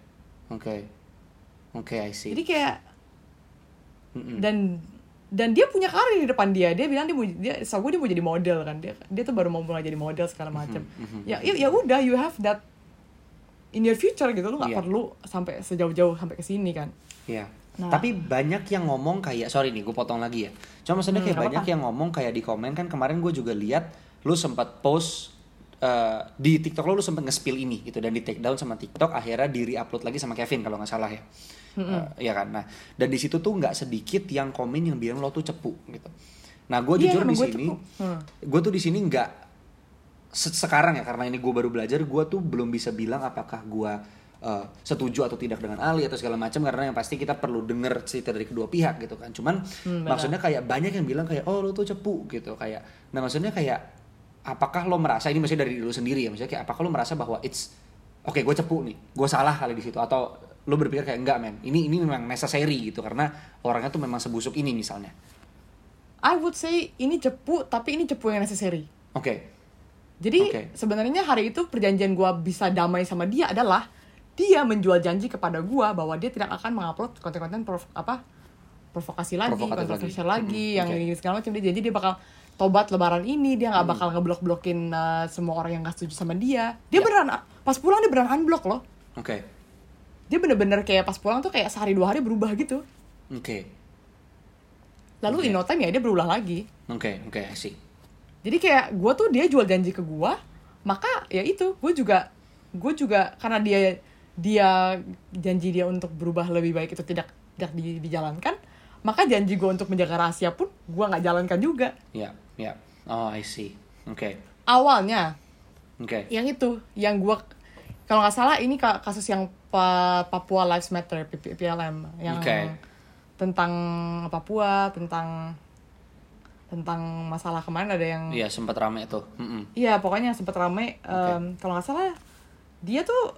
oke. Oke I see. Jadi kayak Mm-mm. dan dan dia punya karir di depan dia. Dia bilang dia mau dia so gue dia mau jadi model kan. Dia dia tuh baru mau mulai jadi model segala macam mhm, ya ya ya udah you have that in your future gitu. Lu nggak Iya. perlu sampai sejauh-jauh sampai ke sini kan. Iya. Nah. Tapi banyak yang ngomong kayak sorry nih, gue potong lagi ya. Cuma maksudnya Hmm, kayak banyak apa-apa. yang ngomong kayak di komen kan kemarin gue juga lihat lu sempat post eh, di TikTok lo lu sempat nge-spill ini gitu dan di take down sama TikTok akhirnya di re-upload lagi sama Kevin kalau nggak salah ya. Eh, Iya kan. Nah, dan di situ tuh nggak sedikit yang komen yang bilang lo tuh cepu gitu. Nah, gue Iya, jujur di sini. Hmm. gue tuh di sini nggak se- sekarang ya karena ini gue baru belajar gue tuh belum bisa bilang apakah gue uh, setuju atau tidak dengan Ali atau segala macam karena yang pasti kita perlu dengar cerita dari kedua pihak gitu kan cuman Hmm, benar. maksudnya kayak banyak yang bilang kayak oh lo tuh cepu gitu kayak nah maksudnya kayak apakah lo merasa ini maksudnya dari lo sendiri ya maksudnya kayak apakah lo merasa bahwa it's oke gue cepu nih gue salah kali di situ atau lo berpikir kayak enggak men ini ini memang necessary gitu karena orangnya tuh memang sebusuk ini misalnya I would say ini cepu tapi ini cepu yang necessary oke jadi Oke. sebenarnya hari itu perjanjian gua bisa damai sama dia adalah dia menjual janji kepada gua bahwa dia tidak akan mengupload konten-konten prof- apa provokasi lagi, Provokatif lagi. kontroversial lagi, Hmm, yang ini segala macam dia janji dia bakal tobat lebaran ini dia nggak bakal ngeblok-blokin uh, semua orang yang nggak setuju sama dia dia Ya. beneran pas pulang dia beneran unblock loh Oke. dia bener-bener kayak pas pulang tuh kayak sehari dua hari berubah gitu Oke. lalu Oke. in no time ya dia berulah lagi Oke, oke, I see. jadi kayak gue tuh dia jual janji ke gue maka ya itu gue juga gue juga karena dia dia janji dia untuk berubah lebih baik itu tidak tidak di- dijalankan maka janji gue untuk menjaga rahasia pun gue nggak jalankan juga Ya, ya. Oh, I see. Oke. awalnya Oke. yang itu yang gue kalau nggak salah ini ka- kasus yang Pa- Papua Lives Matter PP PLM yang Oke. tentang Papua tentang tentang masalah kemarin ada yang Iya, sempat rame tuh. Iya, pokoknya sempet rame. em, Kalau nggak salah, dia tuh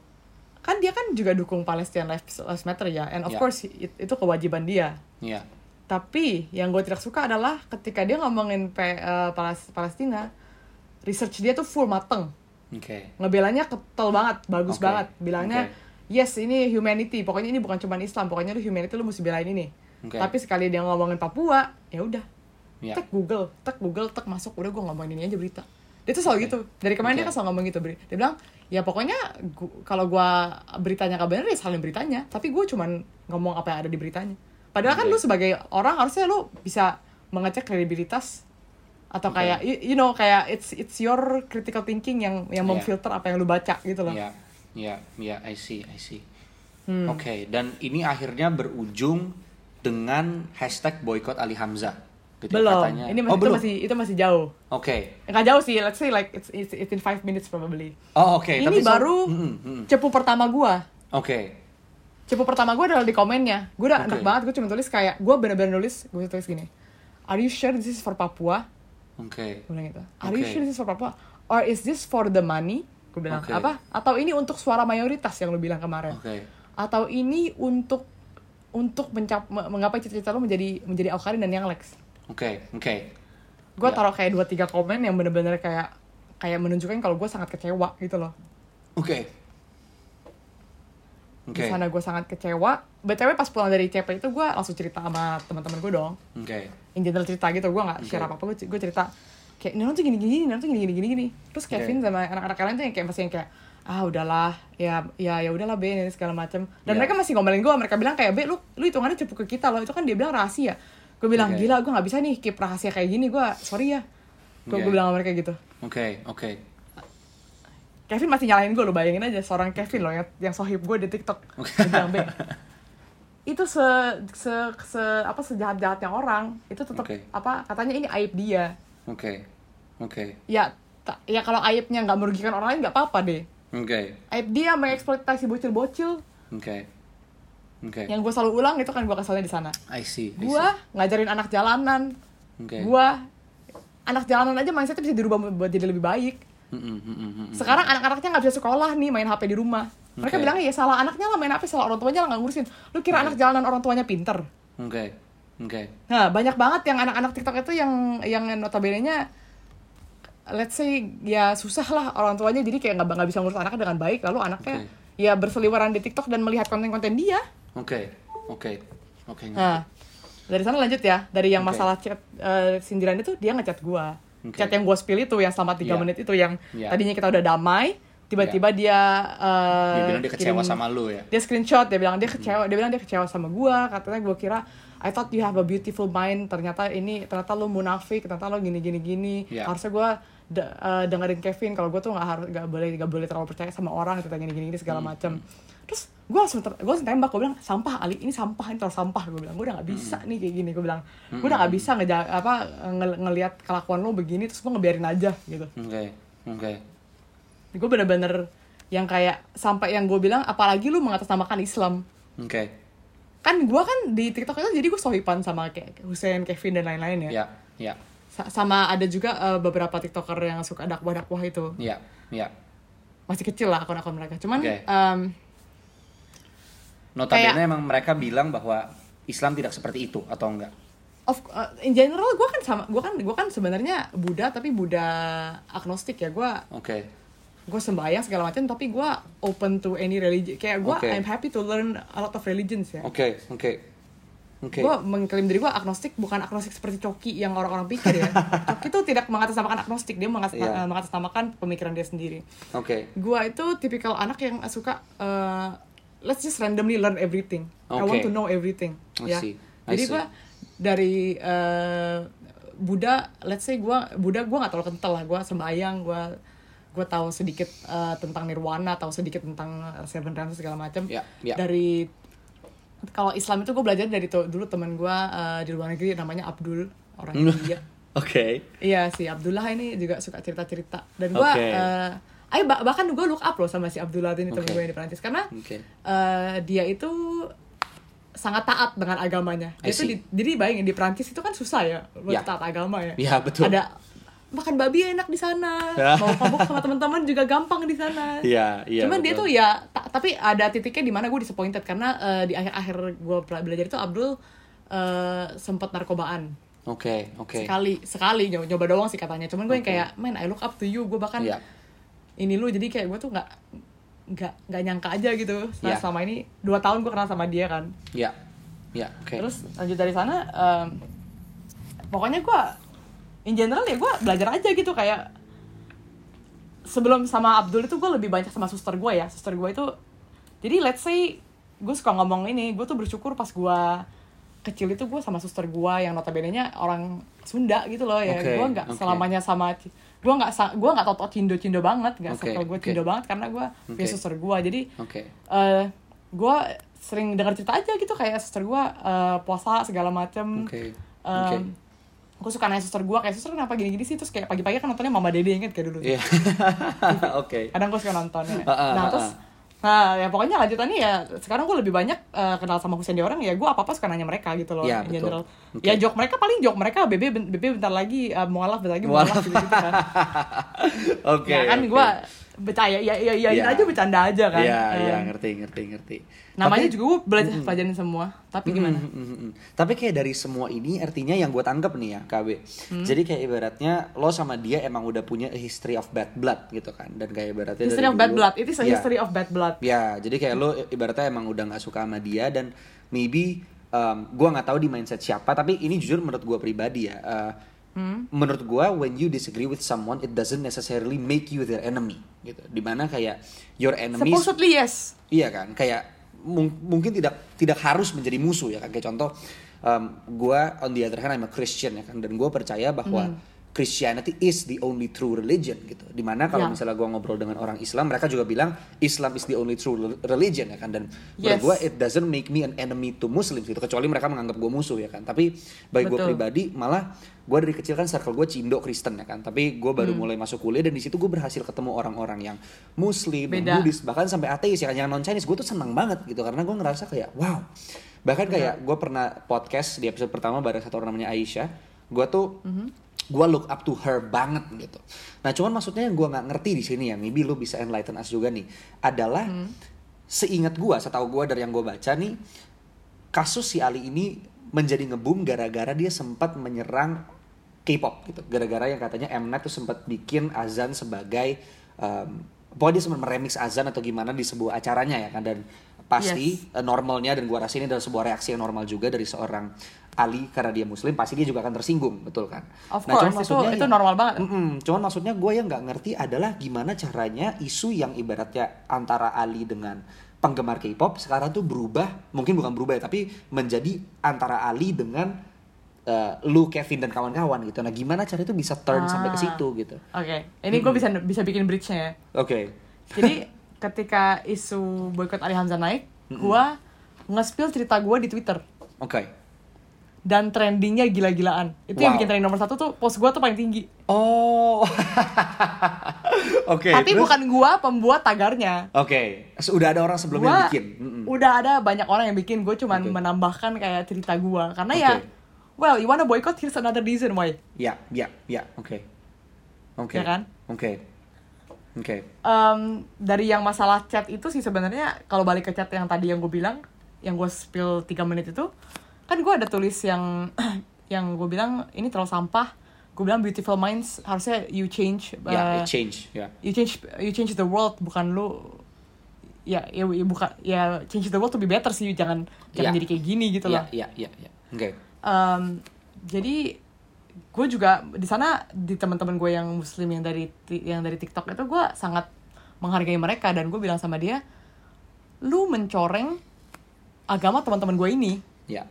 kan dia kan juga dukung Palestine Lives, Lives Matter ya, and of Ya. course it- itu kewajiban dia. Iya. Tapi yang gue tidak suka adalah ketika dia ngomongin P- eh, Palas- Palestina, research dia tuh full mateng, Oke. ngebelanya ketel banget, bagus Oke, banget, bilangnya oke. yes ini humanity, pokoknya ini bukan cuma Islam, pokoknya lu humanity lu mesti belain ini. Oke. Tapi sekali dia ngomongin Papua, ya udah, Iya. tek Google, tek Google, tek masuk, udah gue ngomongin ini aja berita. Dia tuh selalu Oke. gitu. Dari kemarin dia Oke. kan selalu ngomong gitu. Beri- Dia bilang, ya pokoknya gu- kalau gua beritanya gak bener ya salin beritanya. Tapi gue cuman ngomong apa yang ada di beritanya. Padahal kan Oke. lu sebagai orang harusnya lu bisa mengecek kredibilitas atau Oke. kayak you, you know kayak it's it's your critical thinking yang yang Iya. memfilter apa yang lu baca gitu loh. Iya, iya, iya, I see, I see. Hmm. Oke, dan ini akhirnya berujung dengan hashtag boykot Ali Hamzah. Gitu Belum. katanya. Ini masih, oh, itu belum. masih itu masih jauh. Oke. Nggak jauh sih, let's say like it's it's, it's in five minutes probably. Oh, oke. Ini Tapi so- baru Mm, mm, mm. cepu pertama gua. Oke. cepu pertama gue adalah di komennya gue udah Oke. enak banget gue cuma tulis kayak gue bener-bener nulis gue tulis gini are you sure this is for Papua Oke. bilang gitu are you Oke. sure this is for Papua or is this for the money gue bilang Oke. apa atau ini untuk suara mayoritas yang lu bilang kemarin Oke. atau ini untuk untuk mencap me- menggapai cita-cita lu menjadi menjadi Alkarin dan yang Lex Oke. Oke. gue Ya. taruh kayak dua tiga komen yang bener-bener kayak kayak menunjukkan kalau gue sangat kecewa gitu loh Oke. di Oke. sana gue sangat kecewa btw pas pulang dari CP itu gue langsung cerita sama teman-teman gue dong Oke. in general cerita gitu gue nggak share Oke. apa apa gue gue cerita kayak Nino tuh gini gini Nino tuh gini gini gini gini terus. Kevin sama anak-anak lain tuh yang kayak masih yang kayak ah udahlah ya ya ya udahlah Ben ini segala macam dan Ya. mereka masih ngomelin gue mereka bilang kayak be lu lu hitungannya cepu ke kita loh itu kan dia bilang rahasia gue bilang Oke. gila gue nggak bisa nih keep rahasia kayak gini gue sorry ya gue gue bilang sama mereka gitu Oke. Oke. Kevin masih nyalain gue lo bayangin aja seorang Kevin loh yang yang sohib gue di TikTok. Dia bilang be itu se se se apa sejahat jahatnya orang itu tetap Oke. apa katanya ini aib dia Oke. Oke. ya ta- ya kalau aibnya nggak merugikan orang lain nggak apa-apa deh Oke. aib dia mengeksploitasi bocil-bocil Oke. Oke. yang gue selalu ulang itu kan gue kesalnya di sana I see. Gue ngajarin anak jalanan Oke. gue anak jalanan aja mindsetnya bisa dirubah buat jadi lebih baik Mm, mm, mm, mm, mm. sekarang anak-anaknya nggak bisa sekolah nih main HP di rumah mereka Oke. bilang ya salah anaknya lah main HP salah orang tuanya lah nggak ngurusin lu kira anak jalanan orang tuanya pinter Oke. Oke. Nah, banyak banget yang anak-anak TikTok itu yang yang notabene-nya let's say ya susah lah orang tuanya jadi kayak nggak nggak bisa ngurus anaknya dengan baik lalu anaknya Oke. ya berseliweran di TikTok dan melihat konten-konten dia. Oke. Oke. Oke. Nah, dari sana lanjut ya dari yang Oke. masalah chat eh, sindiran itu dia ngechat gua. Oke. Chat yang gua spill itu yang selama tiga Iya. menit itu yang Iya. tadinya kita udah damai, tiba-tiba dia eh, Dia bilang dia kecewa kirim- sama lu ya. dia screenshot dia bilang dia kecewa dia bilang dia kecewa sama gua katanya gua kira I thought you have a beautiful mind ternyata ini ternyata lu munafik ternyata lu gini gini gini Iya. harusnya gua de- eh, dengerin Kevin kalau gua tuh nggak harus nggak boleh nggak boleh terlalu percaya sama orang gitu gini gini, gini segala Hmm. macam terus gua langsung ter- gua langsung tembak gua bilang sampah Ali ini sampah ini terlalu sampah gua bilang gua udah nggak bisa Hmm. nih kayak gini gua bilang gua udah nggak bisa ngeja apa nge- ngelihat kelakuan lu begini terus gua ngebiarin aja gitu Oke. Oke. gue bener-bener yang kayak sampai yang gue bilang apalagi lu mengatasnamakan Islam Oke. kan gue kan di TikTok itu jadi gue sohipan sama kayak Hussein, Kevin dan lain-lain ya. Ya. Ya. Sa- sama ada juga eh, beberapa TikToker yang suka dakwah-dakwah itu. Ya. Ya. Masih kecil lah akun-akun mereka. Cuman Oke. em, Notabene Kayak- emang mereka bilang bahwa Islam tidak seperti itu atau enggak? of eh, in general gue kan sama gue kan gue kan sebenarnya Buddha tapi Buddha agnostik ya gue Oke. gue sembahyang segala macam tapi gue open to any religion kayak gue Oke. I'm happy to learn a lot of religions ya Oke, oke. Oke. gue mengklaim diri gue agnostik bukan agnostik seperti Coki yang orang-orang pikir ya [laughs] Coki itu tidak mengatasnamakan agnostik dia mengatas- Iya. mengatasnamakan pemikiran dia sendiri Oke. gue itu tipikal anak yang suka uh, let's just randomly learn everything. I want to know everything. I ya. see, I jadi gue dari uh, Buddha let's say gue Buddha gue nggak terlalu kental lah. Gue sembayang gue gue tahu sedikit uh, tentang nirwana tahu sedikit tentang uh, seven realms segala macam. Ya, ya. dari kalau Islam itu gue belajar dari tuh- dulu teman gue uh, di luar negeri namanya Abdul orang [laughs] India. Oke. Iya si Abdullah ini juga suka cerita-cerita. Dan gue eh ayo bah- bahkan gue look up loh sama si Abdullah ini temen Oke. gue yang di Perancis karena Oke. eh, dia itu sangat taat dengan agamanya. I Dia tuh see. di- jadi bayangin di Perancis itu kan susah ya buat Ya. taat agama ya. Ya, betul. Ada makan babi enak di sana, [laughs] mau mabuk sama teman-teman juga gampang di sana. Iya, iya, Cuman dia betul. tuh ya, ta- tapi ada titiknya di mana gue disappointed karena eh, di akhir-akhir gue belajar itu Abdul eh, sempat narkobaan Oke, oke. sekali sekali nyoba, nyoba doang sih katanya cuman gue yang Oke. kayak man I look up to you gue bahkan Iya. Ini lu jadi kayak gue tuh nggak nggak nggak nyangka aja gitu setelah Iya. selama ini dua tahun gue kenal sama dia kan Ya. Ya, oke. terus lanjut dari sana em, pokoknya gue in general ya gue belajar aja gitu kayak sebelum sama Abdul itu gue lebih banyak sama suster gue ya suster gue itu jadi let's say gue suka ngomong ini gue tuh bersyukur pas gue kecil itu gue sama suster gue yang notabene nya orang Sunda gitu loh ya Oke, gue nggak oke. selamanya sama gue nggak gue nggak tau cindo cindo banget nggak Oke, circle gue oke. cindo banget karena gue punya Oke. suster gue jadi Oke. eh gue sering dengar cerita aja gitu kayak suster gue eh, puasa segala macem Oke. Em, Oke. gue suka nanya suster gue kayak suster kenapa gini-gini sih terus kayak pagi-pagi kan nontonnya Mama Dede inget kayak dulu Iya. [laughs] Oke. kadang gue suka nonton ya. Ah, nah ah, terus nah ya pokoknya lanjutannya ya sekarang gue lebih banyak eh, kenal sama Husain di orang ya gue apa apa suka nanya mereka gitu loh Iya, in betul. general. Oke. ya joke mereka paling joke mereka bebe bebe bentar lagi uh, mualaf bentar lagi Mualaf. mualaf gitu, gitu kan [laughs] Oke. ya kan oke. gue bercaya ya ya ya Iya. aja bercanda aja kan Iya, iya, Em, ngerti, ngerti, ngerti. namanya Tapi- juga gue belajar pelajarin semua tapi gimana Mm, mm, mm, mm. Tapi kayak dari semua ini artinya yang gue tangkap nih ya KB. Hmm. Jadi kayak ibaratnya lo sama dia emang udah punya a history of bad blood gitu kan. Dan kayak ibaratnya history dari of bad dulu- blood it is a Iya. history of bad blood Ya, jadi kayak lo ibaratnya emang udah nggak suka sama dia dan maybe um, gue nggak tahu di mindset siapa. Tapi ini jujur menurut gue pribadi ya. uh, Hmm. Menurut gue when you disagree with someone, it doesn't necessarily make you their enemy gitu. Di mana kayak your enemy supposedly yes Iya kan, kayak mung- mungkin tidak tidak harus menjadi musuh ya kan. Kayak contoh, um, gue on the other hand I'm a Christian ya kan, dan gue percaya bahwa Hmm. Christianity is the only true religion gitu. Di mana kalau Ya. misalnya gue ngobrol dengan orang Islam, mereka juga bilang Islam is the only true rel- religion ya kan. Dan Yes. gue it doesn't make me an enemy to Muslims gitu. Kecuali mereka menganggap gue musuh ya kan. Tapi bagi gue pribadi malah gue dari kecil kan circle gue cindo Kristen ya kan. Tapi gue baru Hmm. mulai masuk kuliah dan di situ gue berhasil ketemu orang-orang yang Muslim, Beda. Buddhis, bahkan sampai ateis ya kan yang non Chinese gue tuh seneng banget gitu karena gue ngerasa kayak wow bahkan kayak gue pernah podcast di episode pertama bareng satu orang namanya Aisyah gue tuh gue look up to her banget gitu nah cuman maksudnya yang gue nggak ngerti di sini ya maybe lu bisa enlighten us juga nih adalah seingat gue setahu gue dari yang gue baca nih kasus si Ali ini menjadi ngebum gara-gara dia sempat menyerang K-pop gitu. Gara-gara yang katanya Mnet tuh sempat bikin azan sebagai um, pokoknya dia sempat meremix azan atau gimana di sebuah acaranya ya kan dan pasti Yes. eh, normalnya dan gua rasa ini adalah sebuah reaksi yang normal juga dari seorang Ali karena dia muslim pasti dia juga akan tersinggung betul kan Of cuman course, itu- itu yang- normal banget. Mm-mm, cuman maksudnya gue yang nggak ngerti adalah gimana caranya isu yang ibaratnya antara Ali dengan penggemar K-pop sekarang tuh berubah, mungkin bukan berubah ya, tapi menjadi antara Ali dengan eh, lu Kevin dan kawan-kawan gitu. Nah, gimana cara itu bisa turn sampai ke Ah. situ gitu. Oke, ini gue bisa bisa bikin bridge-nya ya. Oke. Jadi [laughs] ketika isu boykot Ali Hamzah naik, gue nge-spill cerita gue di Twitter Oke. Dan trendingnya gila-gilaan. Itu yang Wow. bikin trending nomor satu tuh post gue tuh paling tinggi. Oh. [laughs] Oke. Tapi terus? bukan gue pembuat tagarnya. Oke. Sudah ada orang sebelumnya Gua yang bikin. Mm-mm. udah ada banyak orang yang bikin. Gue cuman Oke. menambahkan kayak cerita gue. Karena ya, Oke. well, you wanna boycott, here's another reason why. Ya, ya, ya. Oke. Oke. Ya kan? Oke. Oke. Em, dari yang masalah chat itu sih sebenarnya kalau balik ke chat yang tadi yang gue bilang yang gue spill 3 menit itu kan gue ada tulis yang [clears throat] yang gue bilang ini terlalu sampah gue bilang beautiful minds harusnya you change Ya, uh, it change, ya. you change you change the world bukan lu ya ya, ya bukan ya change the world to be better sih jangan jangan Ya. jadi kayak gini gitu loh iya, iya. Oke. Em, jadi gue juga di sana di teman-teman gue yang muslim yang dari yang dari TikTok itu gue sangat menghargai mereka dan gue bilang sama dia lu mencoreng agama teman-teman gue ini Ya.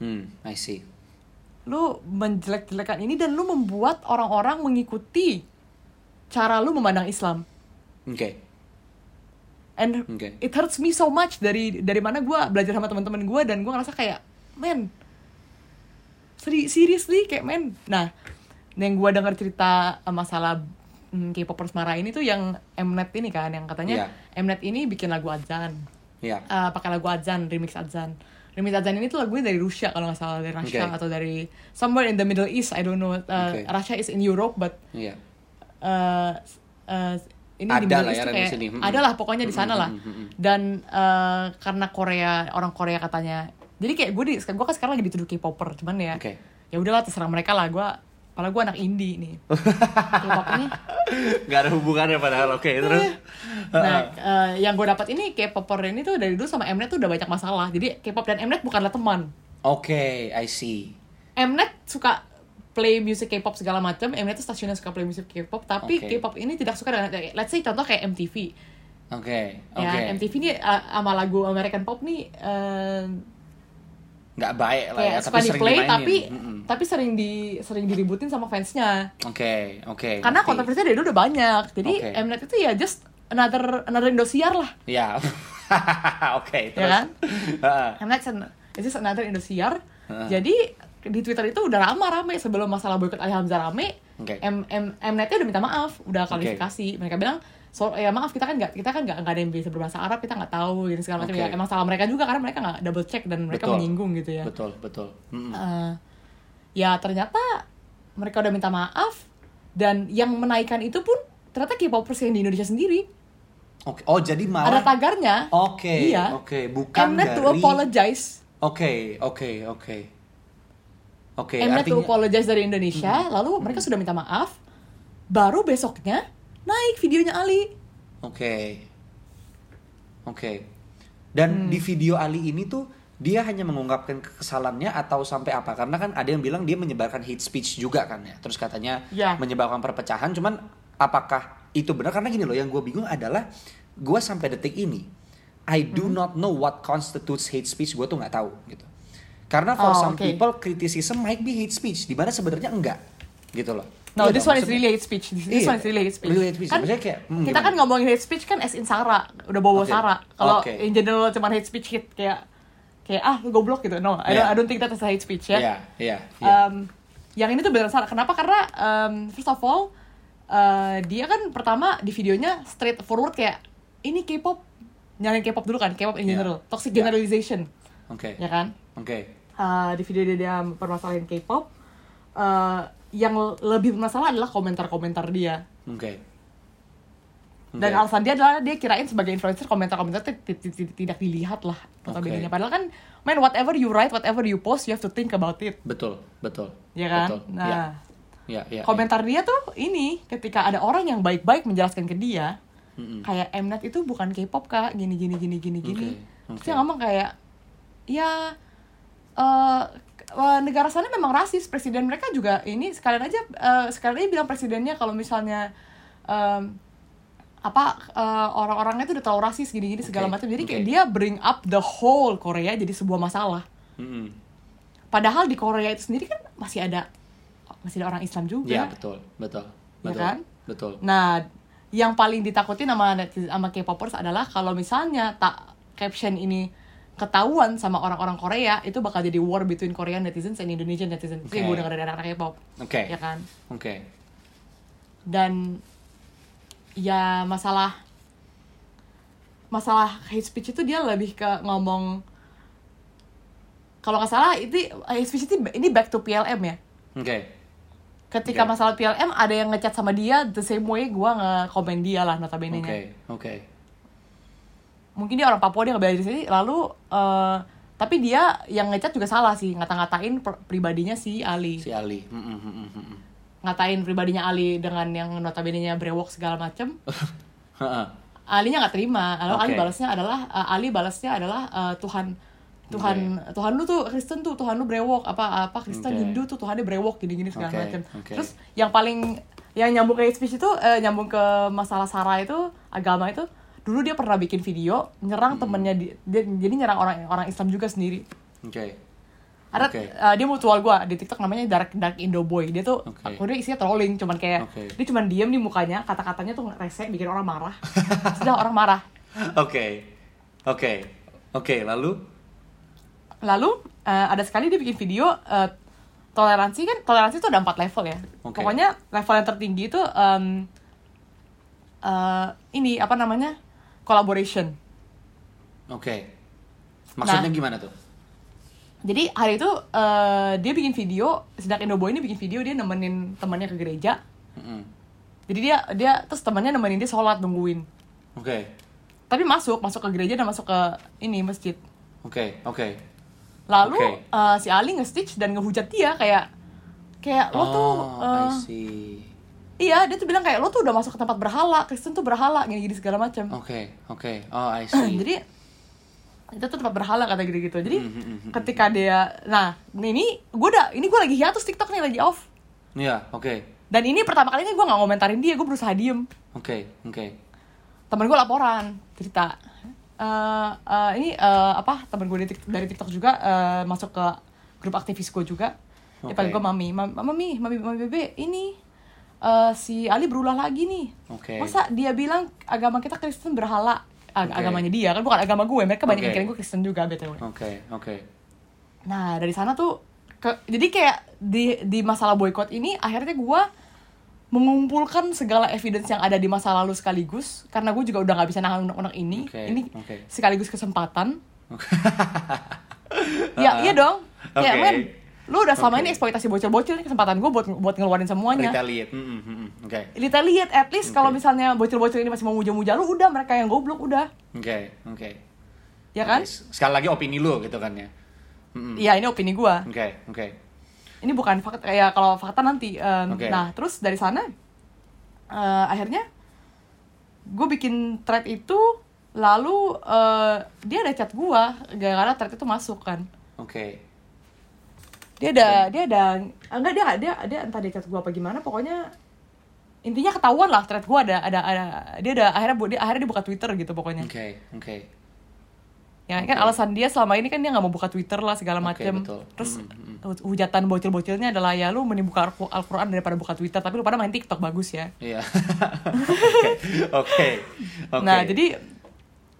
Hmm, I see. lu menjelek-jelekan ini dan lu membuat orang-orang mengikuti cara lu memandang Islam Oke. and Oke. it hurts me so much dari dari mana gue belajar sama teman-teman gue dan gue ngerasa kayak men seri seriously kayak men nah yang gue dengar cerita eh, masalah hmm, K-popers marah ini tuh yang Mnet ini kan yang katanya Mnet ini bikin lagu azan Ya. Eh, pakai lagu azan remix azan remix azan ini tuh lagunya dari Rusia kalau nggak salah dari Russia Oke. atau dari somewhere in the Middle East I don't know Uh, Oke. Russia is in Europe but Iya. eh eh, ini Ada di Middle lah East ya, kayak sini. Mm-mm. ada lah pokoknya di sana lah dan eh, karena Korea orang Korea katanya jadi kayak gue di gue kan sekarang lagi dituduh K-popper cuman ya Oke. ya udahlah terserah mereka lah gue padahal gue anak indie nih K-pop ini Gak ada hubungannya padahal. Oke, terus. nah eh, yang gue dapat ini K-popper ini tuh dari dulu sama Mnet tuh udah banyak masalah jadi K-pop dan Mnet bukanlah teman Oke, I see. Mnet suka play music K-pop segala macam Mnet tuh stasiunnya suka play music K-pop tapi. K-pop ini tidak suka dengan let's say contoh kayak MTV Oke, oke. ya MTV nih uh, sama lagu American Pop nih uh, Nggak baik lah kayak ya, suka tapi di sering play dimainin. tapi Mm-mm. tapi sering di sering diributin sama fansnya Oke, oke. karena ngerti. kontroversinya dari dulu udah banyak jadi Oke. Mnet itu ya just another another Indosiar lah Ya. [laughs] Oke, ya terus. kan. [laughs] Mnet is it's just another Indosiar jadi di Twitter itu udah lama rame sebelum masalah boykot Ali Hamzah rame Oke. M M Mnetnya udah minta maaf udah klarifikasi mereka bilang so ya maaf kita kan nggak kita kan nggak nggak ada yang bisa berbahasa Arab kita nggak tahu gitu segala macam Oke. ya emang salah mereka juga karena mereka nggak double check dan mereka Betul. menyinggung gitu ya Betul, betul. Mm-mm. Eh, ya ternyata mereka udah minta maaf dan yang menaikkan itu pun ternyata K-popers yang di Indonesia sendiri Oke. Oh, jadi ada malah tagarnya Oke, iya oke, bukan Mnet to dari apologize Oke, oke, oke. Oke, Mnet to artinya apologize dari Indonesia lalu mereka sudah minta maaf baru besoknya naik videonya Ali Oke. Oke. Dan Hmm. di video Ali ini tuh dia hanya mengungkapkan kesalahannya atau sampai apa? Karena kan ada yang bilang dia menyebarkan hate speech juga kan ya. Terus katanya Ya. menyebabkan perpecahan. Cuman apakah itu benar? Karena gini loh, yang gue bingung adalah gue sampai detik ini I do Hmm. not know what constitutes hate speech. Gue tuh nggak tahu gitu. Karena for Oh, some oke. people criticism might be hate speech, di mana sebenarnya enggak gitu loh. No, Iya this one is really hate speech. This, this Iya, one is really hate speech. really hate speech. Kan Maksudnya kayak, hmm, kita gimana? kan ngomongin hate speech kan as in Sara, udah bawa Oke. Sara. Kalau Oke. in general cuma hate speech hit kayak kayak ah lu goblok gitu. No, I don't Yeah. I don't think that is a hate speech ya. Iya, iya, iya. Um, yang ini tuh beneran salah. Kenapa? Karena um, first of all uh, dia kan pertama di videonya straight forward kayak ini K-pop nyalain K-pop dulu kan, K-pop in Yeah. general, toxic Yeah. generalization, Oke. ya kan? Oke. Uh, di video dia, dia permasalahin K-pop, uh, yang lebih bermasalah adalah komentar-komentar dia. Oke. Dan Oke. alasan dia adalah dia kirain sebagai influencer komentar-komentar tidak dilihat lah notabene Oke. Padahal kan, man whatever you write, whatever you post, you have to think about it, betul, betul. ya kan? Betul. Nah, Ya, ya, ya. komentar dia tuh ini ketika ada orang yang baik-baik menjelaskan ke dia, Mm-mm. kayak Mnet itu bukan K-pop kak, gini gini gini gini gini. Oke, Terus oke. dia ngomong kayak, ya eh, eh, negara sana memang rasis, presiden mereka juga ini sekalian aja eh, sekalian aja bilang presidennya kalau misalnya em, apa eh, orang-orangnya itu udah terlalu rasis gini-gini segala macam. Jadi kayak dia bring up the whole Korea jadi sebuah masalah. Mm-mm. Padahal di Korea itu sendiri kan masih ada masih ada orang Islam juga. Ya, betul, betul. Ya Betul. kan? Betul. Nah, yang paling ditakutin sama sama K-popers adalah kalau misalnya tak caption ini ketahuan sama orang-orang Korea, itu bakal jadi war between Korean netizens and Indonesian netizens. Itu yang gue denger dari anak-anak K-pop. Oke. Ya kan? Oke. Dan ya masalah masalah hate speech itu dia lebih ke ngomong kalau nggak salah itu hate speech itu ini back to PLM ya. Oke. Ketika Oke. masalah PLM ada yang ngechat sama dia the same way gue nge-komen dia lah notabene Oke. Oke. Mungkin dia orang Papua dia nggak bela diri sendiri lalu eh, tapi dia yang ngechat juga salah sih ngata-ngatain pribadinya si Ali Si Ali. Ngatain pribadinya Ali dengan yang notabene-nya brewok segala macem. [laughs] Alinya nggak terima lalu Ali Oke. balasnya adalah eh, Ali balasnya adalah eh, Tuhan Tuhan Tuhan lu tuh Kristen tuh Tuhan lu brewok apa apa Kristen Oke. Hindu tuh Tuhannya brewok gini-gini segala Oke, macem oke. terus yang paling yang nyambung ke speech itu eh, nyambung ke masalah Sarah itu agama itu dulu dia pernah bikin video nyerang Hmm. temennya di, dia, jadi nyerang orang orang Islam juga sendiri Oke. ada Oke. eh, dia mutual gua di TikTok namanya Dark Dark Indo Boy dia tuh Oke. aku dia isinya trolling cuman kayak Oke. dia cuman diem di mukanya kata-katanya tuh rese bikin orang marah [laughs] sudah orang marah Oke. Oke. Oke, lalu lalu eh, ada sekali dia bikin video eh, toleransi kan toleransi itu ada empat level ya Oke. pokoknya level yang tertinggi itu em, eh, ini apa namanya collaboration Oke. Maksudnya Nah. gimana tuh? jadi hari itu eh, dia bikin video sedang Indoboy ini bikin video dia nemenin temannya ke gereja Mm-mm. jadi dia dia terus temannya nemenin dia sholat nungguin Oke. tapi masuk masuk ke gereja dan masuk ke ini masjid Oke, oke. lalu Oke. eh, si Ali nge-stitch dan ngehujat dia kayak kayak lo tuh I see. Iya dia tuh bilang kayak lo tuh udah masuk ke tempat berhala Kristen tuh berhala gini gini segala macam Oke, oke. Oh, I see. [clears throat] jadi itu tuh tempat berhala kata gitu gitu jadi Hmm, hmm, hmm, hmm. ketika dia nah ini gue udah ini gue lagi hiatus TikTok nih lagi off Iya, oke. dan ini pertama kalinya gue nggak ngomentarin dia gue berusaha diem Oke, oke. temen gue laporan cerita Eh, eh, ini eh, apa temen gue dari, Tik- dari TikTok juga eh, masuk ke grup aktivis gue juga dia Oke. panggil gue mami Mam- mami mami mami bebe ini eh, si Ali berulah lagi nih Oke. masa dia bilang agama kita Kristen berhala Ag- Oke. agamanya dia kan bukan agama gue mereka banyak yang Oke. kira gue Kristen juga btw Oke, oke. nah dari sana tuh ke- jadi kayak di di masalah boykot ini akhirnya gue mengumpulkan segala evidence yang ada di masa lalu sekaligus karena gue juga udah nggak bisa nahan unek-unek ini Oke, ini oke. sekaligus kesempatan Oke. [laughs] ya iya dong kayak Oke. men lu udah selama Oke. ini eksploitasi bocil-bocil ini kesempatan gue buat buat ngeluarin semuanya Retaliate. Mm, mm, mm, Oke. Retaliate at least kalau Oke. misalnya bocil-bocil ini masih mau muja-muja lu udah mereka yang goblok udah Oke, oke. ya kan Oke, Sekali lagi opini lu gitu kan ya. Mm, mm. iya ini opini gue Oke, oke. ini bukan fakta kayak kalau fakta nanti Em, Oke. nah terus dari sana eh, akhirnya gue bikin thread itu lalu eh, dia ada chat gue gara-gara thread itu masuk kan Oke. Dia ada dia ada ah, enggak dia dia dia entah dia chat gue apa gimana pokoknya intinya ketahuan lah thread gue ada ada ada dia ada akhirnya bu- dia akhirnya dia buka twitter gitu pokoknya Oke, oke. ya kan Oke. alasan dia selama ini kan dia nggak mau buka twitter lah segala macam betul. terus Mm, hu- hujatan bocil-bocilnya adalah ya lu mending buka Al- Al-Quran daripada buka twitter tapi lu pada main tiktok bagus ya Iya. [laughs] Oke, oke. Nah jadi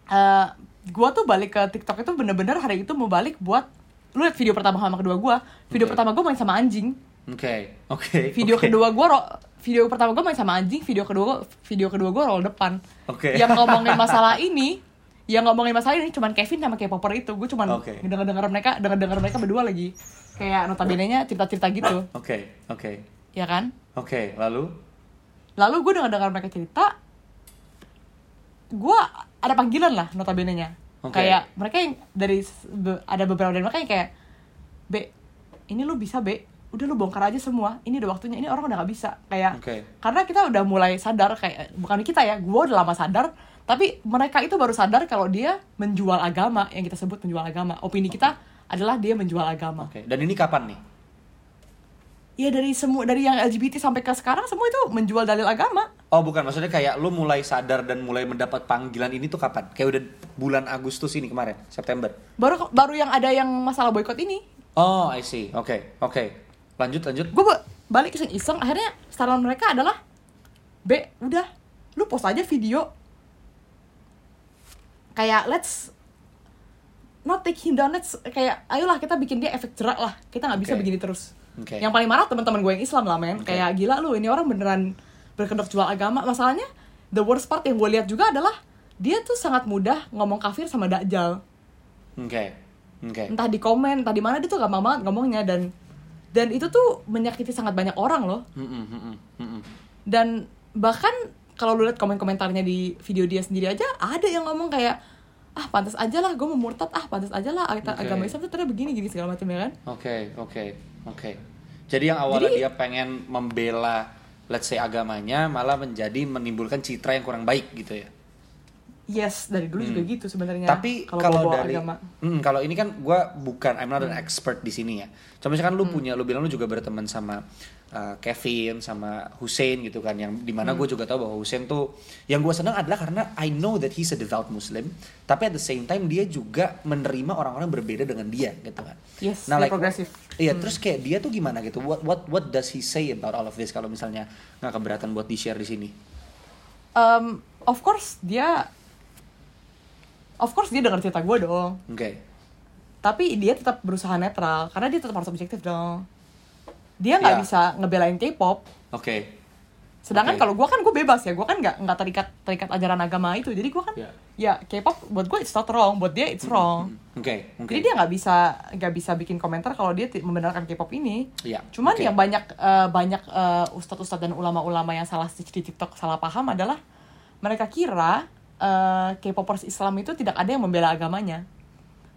eh gua tuh balik ke tiktok itu bener-bener hari itu mau balik buat lu liat video pertama sama kedua gua video Oke. pertama gua main sama anjing Oke, oke. video oke. kedua gua ro- video pertama gua main sama anjing video kedua video kedua gua roll depan Oke. yang ngomongin [laughs] masalah ini yang ngomongin masalah ini cuman Kevin sama K-popper itu gue cuman Oke. denger denger mereka denger denger mereka berdua lagi kayak notabene nya cerita cerita gitu Oke, oke. ya kan Oke, lalu? lalu gue denger denger mereka cerita gue ada panggilan lah notabene nya Oke. kayak mereka yang dari be- ada beberapa dari mereka yang kayak B ini lu bisa B udah lu bongkar aja semua ini udah waktunya ini orang udah nggak bisa kayak Oke. karena kita udah mulai sadar kayak bukan kita ya gue udah lama sadar tapi mereka itu baru sadar kalau dia menjual agama yang kita sebut menjual agama opini kita adalah dia menjual agama Oke. Dan ini kapan nih? ya dari semua dari yang LGBT sampai ke sekarang semua itu menjual dalil agama Oh, bukan. Maksudnya kayak lu mulai sadar dan mulai mendapat panggilan ini tuh kapan? Kayak udah bulan Agustus ini kemarin, September. baru baru yang ada yang masalah boykot ini Oh, I see. Oke, oke. Lanjut, lanjut. gue balik iseng-iseng akhirnya saran mereka adalah B udah lu post aja video kayak let's not take him down let's kayak ayolah kita bikin dia efek jerak lah kita nggak bisa Oke. begini terus Oke. yang paling marah teman-teman gue yang Islam lah men Oke. kayak gila lu ini orang beneran berkedok jual agama masalahnya the worst part yang gue lihat juga adalah dia tuh sangat mudah ngomong kafir sama dajjal Oke. Oke. entah di komen entah di mana dia tuh gampang banget ngomongnya dan dan itu tuh menyakiti sangat banyak orang loh Mm, mm, mm, dan bahkan kalau lu lihat komen-komentarnya di video dia sendiri aja ada yang ngomong kayak ah pantas aja lah gue mau murtad ah pantas aja lah agama Oke. Islam tuh ternyata begini gini segala macam ya kan Oke, oke, oke. Jadi yang awalnya Jadi- dia pengen membela let's say agamanya malah menjadi menimbulkan citra yang kurang baik gitu ya. Yes, dari dulu juga gitu sebenarnya. Hmm. Tapi kalau dari agama. Hmm, kalau ini kan gua bukan I'm not an Hmm. expert di sini ya. Cuma misalkan lu punya lu bilang lu juga berteman sama uh, Kevin sama Hussein gitu kan yang di mana Hmm. gue juga tahu bahwa Hussein tuh yang gue senang adalah karena I know that he's a devout Muslim tapi at the same time dia juga menerima orang-orang berbeda dengan dia gitu kan. Yes, dia progresif. Iya, Hmm. terus kayak dia tuh gimana gitu? What what what does he say about all of this kalau misalnya nggak keberatan buat di share di sini? Um, of course dia of course dia dengar cerita gue dong Oke. tapi dia tetap berusaha netral karena dia tetap harus objektif dong dia nggak Ya. bisa ngebelain K-pop Oke. sedangkan Oke. kalau gue kan gue bebas ya gue kan nggak nggak terikat terikat ajaran agama itu jadi gue kan Ya. ya K-pop buat gue it's not wrong buat dia it's wrong Oke, oke. jadi dia nggak bisa nggak bisa bikin komentar kalau dia membenarkan K-pop ini Iya, cuman oke. yang banyak eh, banyak eh, ustadz-ustadz dan ulama-ulama yang salah di TikTok salah paham adalah mereka kira eh, K-popers Islam itu tidak ada yang membela agamanya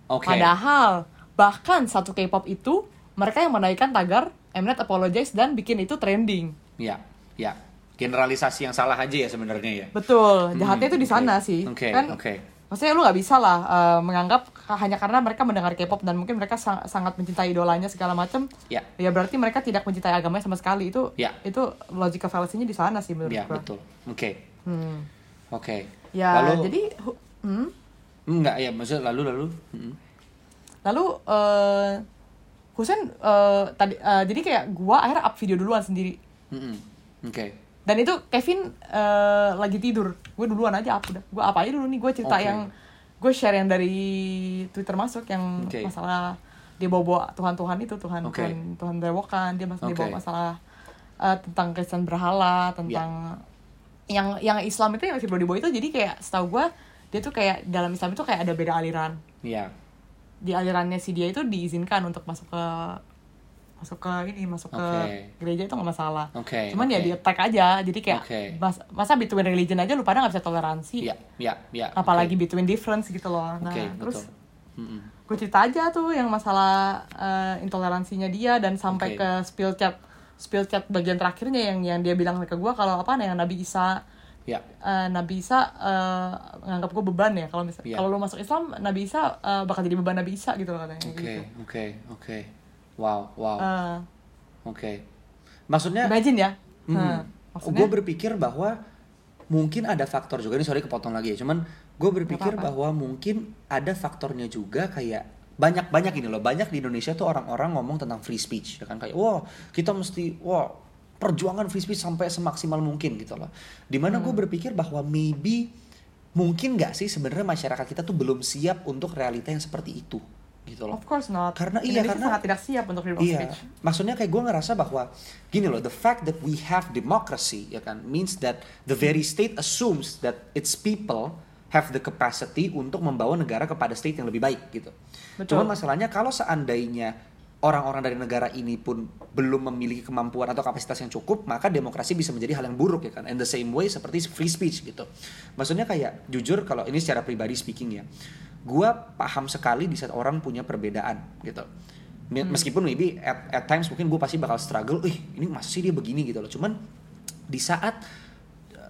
Oke. Padahal bahkan satu K-pop itu mereka yang menaikkan tagar Mnet apologize dan bikin itu trending. Ya, ya. Generalisasi yang salah aja ya sebenarnya ya. Betul, jahatnya itu di sana sih. Oke, kan, oke. Maksudnya lu nggak bisa lah eh, menganggap hanya karena mereka mendengar K-pop dan mungkin mereka sang- sangat mencintai idolanya segala macam. Ya. Ya berarti mereka tidak mencintai agamanya sama sekali itu. Ya. Itu logical fallacy-nya di sana sih menurut Ya, gua. betul. Oke. Hmm. Oke. Ya, lalu jadi hmm? enggak ya, maksudnya lalu lalu. Mm. Lalu eh Husen eh, tadi eh, jadi kayak gua akhirnya up video duluan sendiri. Mm-mm. Oke. Dan itu Kevin eh, lagi tidur. Gue duluan aja up udah. Gue apa aja dulu nih. Gue cerita Oke. yang gue share yang dari Twitter masuk yang Oke. masalah dia bawa-bawa Tuhan-Tuhan itu Tuhan Oke. Tuhan Tuhan berewokan dia mas dia Oke. bawa masalah eh, tentang Kristen berhala tentang yang yang Islam itu yang si Brody Boy itu jadi kayak setahu gue dia tuh kayak dalam Islam itu kayak ada beda aliran Ya. Di alirannya si dia itu diizinkan untuk masuk ke masuk ke ini masuk ke Oke. gereja itu nggak masalah Oke, cuman ya oke. di attack aja jadi kayak Oke. mas- masa between religion aja lu pada nggak bisa toleransi Ya, ya, ya. apalagi oke. between difference gitu loh nah Oke, terus gue cerita aja tuh yang masalah eh, intoleransinya dia dan sampai Oke. ke spill chat spill chat bagian terakhirnya yang yang dia bilang ke gue kalau apa yang Nabi Isa Ya. eh, Nabi Isa eh, nganggap gue beban ya kalau misal Iya. kalau lu masuk Islam Nabi Isa eh, bakal jadi beban Nabi Isa gitu loh katanya Oke, gitu. oke, oke. Wow, wow. Eh, Oke. Maksudnya imagine ya Hmm. Nah, gue maksudnya berpikir bahwa mungkin ada faktor juga ini sorry kepotong lagi ya. Cuman gue berpikir bahwa mungkin ada faktornya juga kayak banyak banyak ini loh banyak di Indonesia tuh orang-orang ngomong tentang free speech ya kan kayak wah kita mesti wah perjuangan free speech sampai semaksimal mungkin gitu loh. Di mana gue berpikir bahwa maybe mungkin nggak sih sebenarnya masyarakat kita tuh belum siap untuk realita yang seperti itu gitu loh. of course not Karena iya, Indonesia karena- sangat tidak siap untuk freedom Iya, speech maksudnya kayak gue ngerasa bahwa gini loh, the fact that we have democracy ya kan means that the very state assumes that its people have the capacity untuk membawa negara kepada state yang lebih baik gitu. Betul. Cuman masalahnya kalau seandainya orang-orang dari negara ini pun belum memiliki kemampuan atau kapasitas yang cukup, maka demokrasi bisa menjadi hal yang buruk ya kan. And the same way seperti free speach gitu. Maksudnya kayak jujur kalau ini secara pribadi speaking ya, gua paham sekali di saat orang punya perbedaan gitu. Me- Meskipun maybe at, at times mungkin gue pasti bakal struggle, ih ini masa sih dia begini gitu loh. Cuman di saat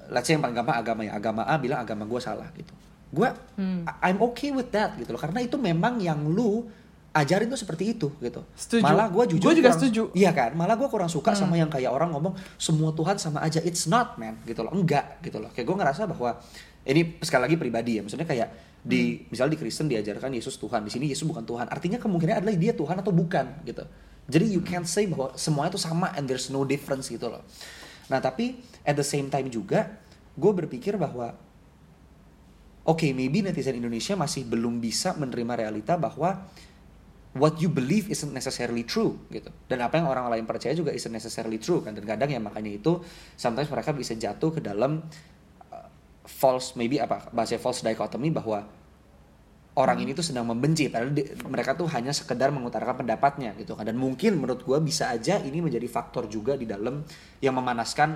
let's say yang paling gampang agama ya agama A bilang agama gue salah gitu gue I'm okay with that gitu loh karena itu memang yang lu ajarin tuh seperti itu gitu. Setuju. malah gue jujur Gua juga kurang- setuju. iya kan? Malah gue kurang suka sama yang kayak orang ngomong semua Tuhan sama aja. It's not man gitu loh. Enggak gitu loh. Kayak gue ngerasa bahwa ini sekali lagi pribadi ya. Maksudnya kayak di misalnya di Kristen diajarkan Yesus Tuhan. Di sini Yesus bukan Tuhan. Artinya kemungkinan adalah dia Tuhan atau bukan gitu. Jadi you can't say bahwa semuanya tuh sama and there's no difference gitu loh. Nah tapi at the same time juga gue berpikir bahwa oke maybe netizen Indonesia masih belum bisa menerima realita bahwa what you believe isn't necessarily true gitu. Dan apa yang orang lain percaya juga isn't necessarily true kan? Dan kadang ya makanya itu sometimes mereka bisa jatuh ke dalam uh, false maybe apa bahasa false dichotomy bahwa orang ini tuh sedang membenci padahal di- mereka tuh hanya sekedar mengutarakan pendapatnya gitu kan? Dan mungkin menurut gua bisa aja ini menjadi faktor juga di dalam yang memanaskan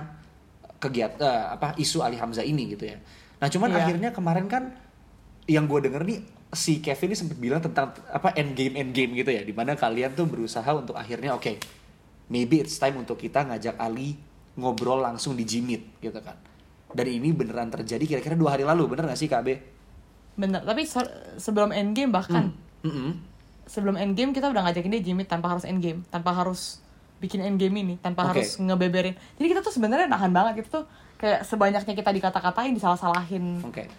kegiatan apa isu Ali Hamzah ini gitu ya. Nah cuman Iya. akhirnya kemarin kan yang gue denger nih si Kevin ini sempat bilang tentang apa end game end game gitu ya di mana kalian tuh berusaha untuk akhirnya oke maybe it's time untuk kita ngajak Ali ngobrol langsung di Jimit gitu kan. Dan ini beneran terjadi kira-kira dua hari lalu, bener gak sih KB? bener tapi so- sebelum endgame bahkan Mm-mm. sebelum endgame kita udah ngajakin dia Jimmy tanpa harus endgame tanpa harus bikin endgame ini tanpa Oke. harus ngebeberin jadi kita tuh sebenarnya nahan banget gitu tuh kayak sebanyaknya kita dikata-katain disalah-salahin Oke.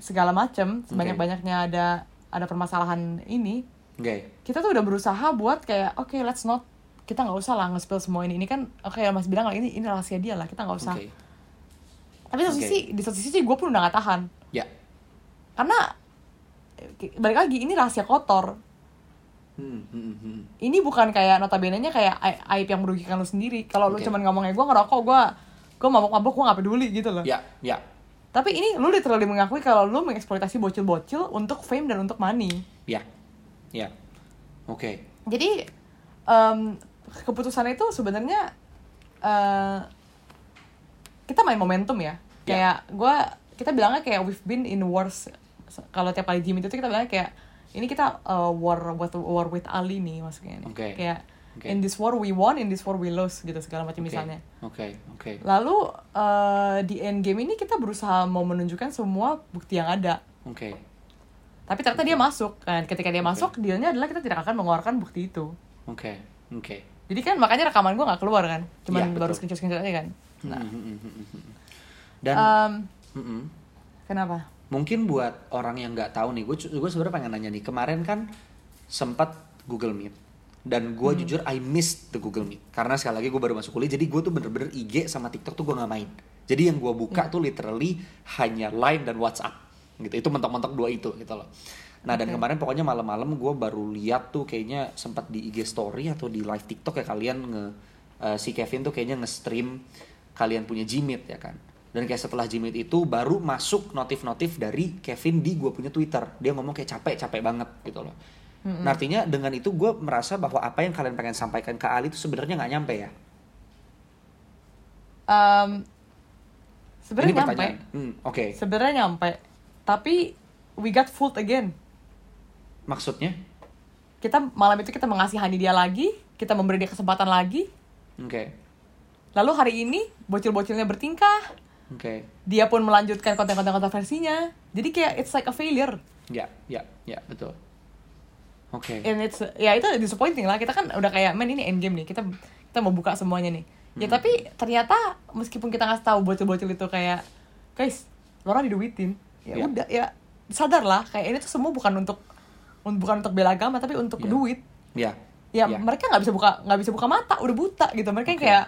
Segala macem sebanyak banyaknya ada ada permasalahan ini Oke. kita tuh udah berusaha buat kayak oke let's not kita nggak usah lah nge-spill semua ini ini kan oke ya mas bilang lah ini ini rahasia dia lah kita nggak usah Oke. tapi di satu Oke. sisi di satu sisi gue pun udah gak tahan Ya. karena balik lagi ini rahasia kotor Hmm, hmm, hmm. ini bukan kayak notabene-nya kayak ai- aib yang merugikan lu sendiri kalau lu Oke. cuman ngomongnya gue ngerokok gue gue mabok-mabok gue gak peduli gitu loh Ya, ya. Tapi ini lu literally mengakui kalau lu mengeksploitasi bocil-bocil untuk fame dan untuk money Ya. Ya. Oke. jadi em, keputusan itu sebenarnya eh, kita main momentum ya kayak gue kita bilangnya kayak we've been in wars kalau tiap kali gym itu tuh kita bilangnya kayak ini kita uh, war with war with Ali nih maksudnya nih. Oke. kayak Oke. in this war we won in this war we lost gitu segala macam Oke. misalnya Oke, oke. lalu eh, di end game ini kita berusaha mau menunjukkan semua bukti yang ada Oke. tapi ternyata dia masuk kan ketika dia Oke. masuk dealnya adalah kita tidak akan mengeluarkan bukti itu Oke. Oke. jadi kan makanya rekaman gue nggak keluar kan cuman Iya, baru betul. screenshot screenshot aja kan nah Hmm, hmm, hmm. Dan em, mm-mm. kenapa mungkin buat orang yang nggak tahu nih, gue gue sebenarnya pengen nanya nih. Kemarin kan sempat Google Meet dan gue jujur I missed the Google Meet. Karena sekali lagi gue baru masuk kuliah jadi gue tuh bener-bener IG sama TikTok tuh gue nggak main. Jadi yang gue buka tuh literally hanya Line dan WhatsApp gitu. Itu mentok-mentok dua itu gitu loh. Nah dan Oke. kemarin pokoknya malam-malam gue baru lihat tuh kayaknya sempat di IG story atau di live TikTok ya kalian nge eh, si Kevin tuh kayaknya nge-stream kalian punya Gmeet ya kan? Dan kayak setelah Gmeet itu baru masuk notif-notif dari Kevin di gue punya Twitter. Dia ngomong kayak capek capek banget gitu loh Nah, artinya dengan itu gue merasa bahwa apa yang kalian pengen sampaikan ke Ali itu sebenarnya nggak nyampe ya? Ini sebenarnya nyampe. Hmm, oke. Sebenarnya nyampe. Tapi we got fooled again. Maksudnya? Kita malam itu kita mengasihani dia lagi kita memberi dia kesempatan lagi. Oke. Lalu hari ini bocil-bocilnya bertingkah. Oke. Dia pun melanjutkan konten-konten kontroversinya jadi kayak it's like a failure. Ya ya ya betul oke. And it's ya itu disappointing lah. Kita kan udah kayak man ini endgame nih. Kita kita mau buka semuanya nih. Ya Hmm. tapi ternyata meskipun kita ngasih tahu bocil-bocil itu kayak guys lo orang diduitin. Ya Ya. udah ya sadar lah. Kayak ini tuh semua bukan untuk un- bukan untuk bela agama tapi untuk Ya. duit. Ya ya Ya. mereka nggak bisa buka nggak bisa buka mata udah buta gitu. Mereka yang Oke. kayak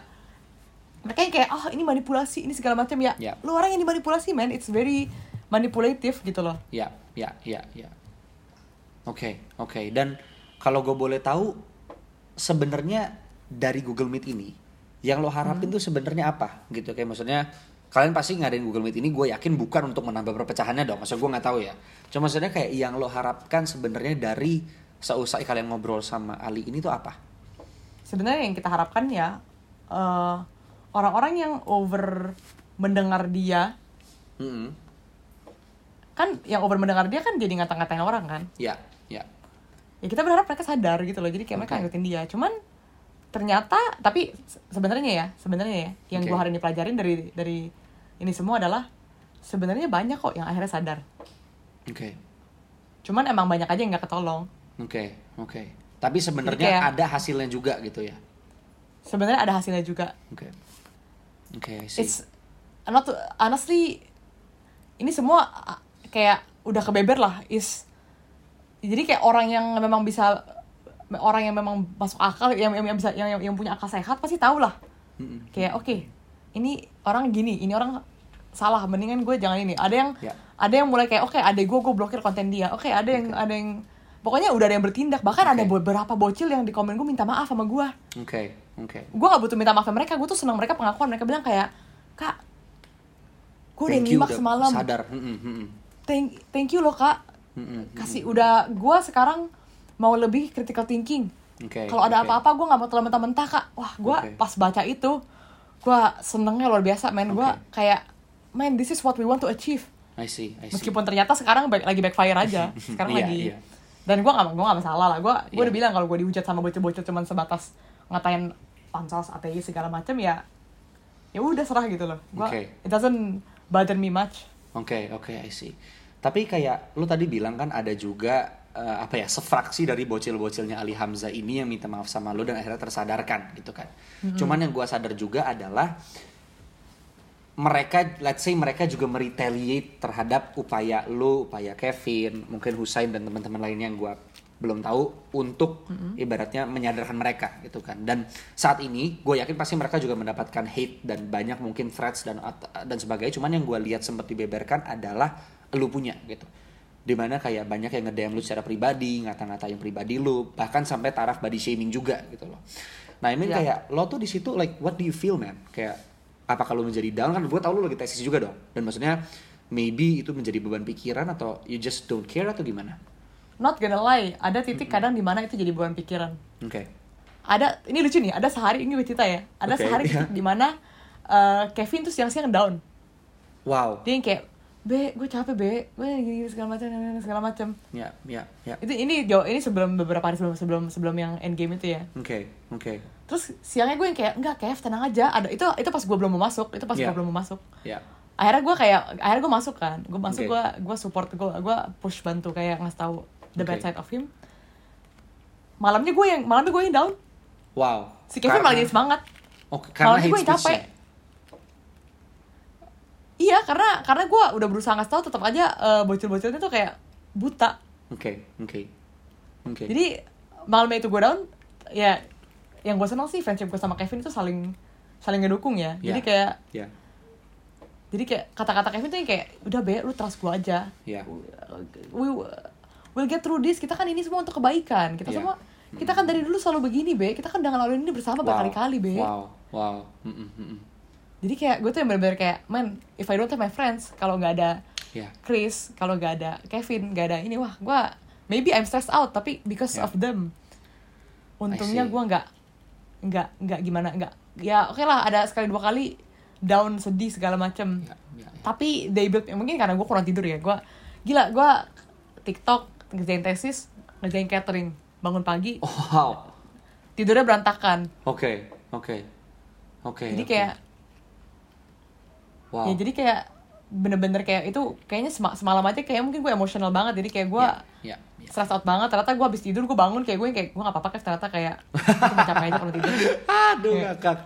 mereka yang kayak oh ini manipulasi ini segala macam. Ya Ya. lu orang yang dimanipulasi man. It's very manipulative gitu loh. Ya ya ya ya oke oke. Dan kalau gue boleh tahu sebenarnya dari Google Meet ini yang lo harapin tuh sebenarnya apa? Gitu kayak maksudnya kalian pasti ngadain Google Meet ini gue yakin bukan untuk menambah perpecahannya dong maksud gue nggak tahu ya. Cuma maksudnya kayak yang lo harapkan sebenarnya dari seusai kalian ngobrol sama Ali ini tuh apa? Sebenarnya yang kita harapkan ya eh, orang-orang yang over mendengar dia Mm-mm. kan yang over mendengar dia kan jadi ngata-ngatain orang kan? Ya ya ya kita berharap mereka sadar gitu loh. Jadi kayak mereka Oke. ngikutin dia. Cuman ternyata tapi se- sebenarnya ya sebenarnya ya yang Oke. gua hari ini pelajarin dari dari ini semua adalah sebenarnya banyak kok yang akhirnya sadar. Oke. Cuman emang banyak aja yang nggak ketolong. Oke oke. Tapi sebenarnya ada hasilnya juga gitu ya? Sebenarnya ada hasilnya juga. Oke. Oke sih it's not to- honestly ini semua kayak udah kebeber lah. Is jadi kayak orang yang memang bisa orang yang memang masuk akal yang yang, yang bisa yang, yang yang punya akal sehat pasti tahu lah. Mm-mm. kayak oke ini orang gini ini orang salah mendingan gue jangan ini. Ada yang Ya. ada yang mulai kayak oke adek gue gue blokir konten dia. Oke ada yang ada yang pokoknya udah ada yang bertindak. Bahkan ada Oke. beberapa bocil yang di komen gue minta maaf sama gue. Oke oke. Gue gak butuh minta maaf sama mereka gue tuh senang mereka pengakuan. Mereka bilang kayak kak gue udah nyimak semalam. sadar. Mm-mm, mm-mm, thank thank you loh kak kasih udah gue sekarang mau lebih critical thinking oke kalau ada oke. apa-apa gue nggak mau telan mentah-mentah kak wah gue Oke. pas baca itu gue senengnya luar biasa men gue Oke. kayak man this is what we want to achieve I see I see meskipun ternyata sekarang lagi backfire aja [laughs] sekarang Iya, lagi iya. dan gue gak gue gak masalah lah gue gue Iya. udah bilang kalau gue dihujat sama bocil-bocil cuman sebatas ngatain pansos ateis segala macam ya ya udah serah gitu loh gua Oke. it doesn't bother me much Oke, oke, I see. Tapi kayak lu tadi bilang kan ada juga eh, apa ya sefraksi dari bocil-bocilnya Ali Hamzah ini yang minta maaf sama lu dan akhirnya tersadarkan gitu kan. Cuman yang gua sadar juga adalah mereka let's say mereka juga meretaliate terhadap upaya lu, upaya Kevin, mungkin Husain dan teman-teman lainnya yang gua belum tahu untuk ibaratnya menyadarkan mereka gitu kan. Dan saat ini gue yakin pasti mereka juga mendapatkan hate dan banyak mungkin threats dan dan sebagainya. Cuman yang gue lihat sempat dibeberkan adalah lu punya gitu. Di mana kayak banyak yang nge-DM lu secara pribadi, ngata-ngatain pribadi lu, bahkan sampai taraf body shaming juga gitu loh. Nah ini Iya. kayak lo tuh di situ like what do you feel man? Kayak apa kalau menjadi down kan gue tau lu lagi tesis juga dong. Dan maksudnya maybe itu menjadi beban pikiran atau you just don't care atau gimana? not gonna lie ada titik kadang di mana itu jadi beban pikiran Oke. ada ini lucu nih ada sehari ini cerita ya ada Oke, sehari [laughs] titik di mana eh, Kevin tuh siang-siang down Wow. dia yang kayak be gue capek be gue gini, gini segala macam segala macam Ya, ya, ya. itu ini jauh ini sebelum beberapa hari sebelum sebelum sebelum yang end game itu ya Oke, oke. terus siangnya gue yang kayak enggak Kev tenang aja ada itu itu pas gue belum mau masuk itu pas Iya. gue belum mau masuk Ya. akhirnya gue kayak akhirnya gue masuk kan gue masuk Oke. gue gue support gue gue push bantu kayak ngasih tahu the bad Oke. side of him malamnya gue yang malamnya gue yang down Wow. si Kevin malah jadi semangat Oke, karena malamnya gue yang capek. Iya karena karena gue udah berusaha ngasih tahu tetap aja eh, bocil-bocilnya tuh kayak buta Oke, oke. Oke. jadi malamnya itu gue down ya yang gue senang sih friendship gue sama Kevin itu saling saling ngedukung ya jadi Ya. kayak Ya, jadi kayak kata-kata Kevin tuh yang kayak udah be lu trust gue aja ya. we will get through this kita kan ini semua untuk kebaikan kita Iya. semua kita kan dari dulu selalu begini be kita kan udah ngelaluin ini bersama berkali-kali be Wow, wow. Mm-mm, mm-mm. Jadi kayak gue tuh yang bener-bener kayak man if I don't have my friends kalau nggak ada Ya, Chris kalau nggak ada Kevin nggak ada ini wah gue maybe I'm stressed out tapi because Yeah. of them untungnya gue nggak nggak nggak gimana nggak ya oke lah ada sekali dua kali down sedih segala macem ya, ya. ya. tapi they build mungkin karena gue kurang tidur ya gue gila gue TikTok ngerjain tesis ngerjain catering bangun pagi Oh, wow. tidurnya berantakan Oke, oke. Oke. jadi oke. kayak wow. ya jadi kayak bener-bener kayak itu kayaknya sema- semalam aja kayak mungkin gue emosional banget jadi kayak gue ya, ya. stress out banget ternyata gue habis tidur gue bangun kayak gue kayak gue gak apa-apa kan ternyata kayak cuma capek aja kalau tidur [laughs] Aduh, ngakak.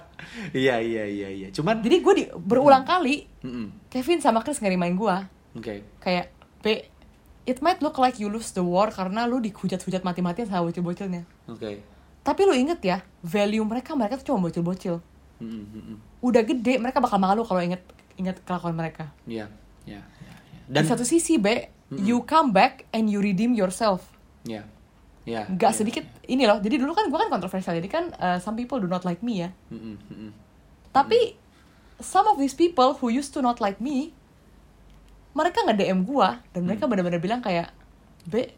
Iya, iya, iya, iya. Cuman jadi gue di, berulang kali Mm-mm. Kevin sama Chris ngerimain gue Oke. kayak B it might look like you lose the war karena lu dihujat-hujat mati-matian sama bocil-bocilnya Oke. tapi lu inget ya value mereka mereka tuh cuma bocil-bocil Mm-mm, mm-mm. udah gede mereka bakal malu kalau inget inget kelakuan mereka Iya, iya, iya. iya. di Dan satu sisi B you come back and you redeem yourself Iya. Iya. nggak iya. sedikit ini loh jadi dulu kan gue kan kontroversial jadi kan uh, some people do not like me ya Mm-mm, mm-mm. tapi some of these people who used to not like me mereka nge DM gue dan mereka Hmm. benar-benar bilang kayak be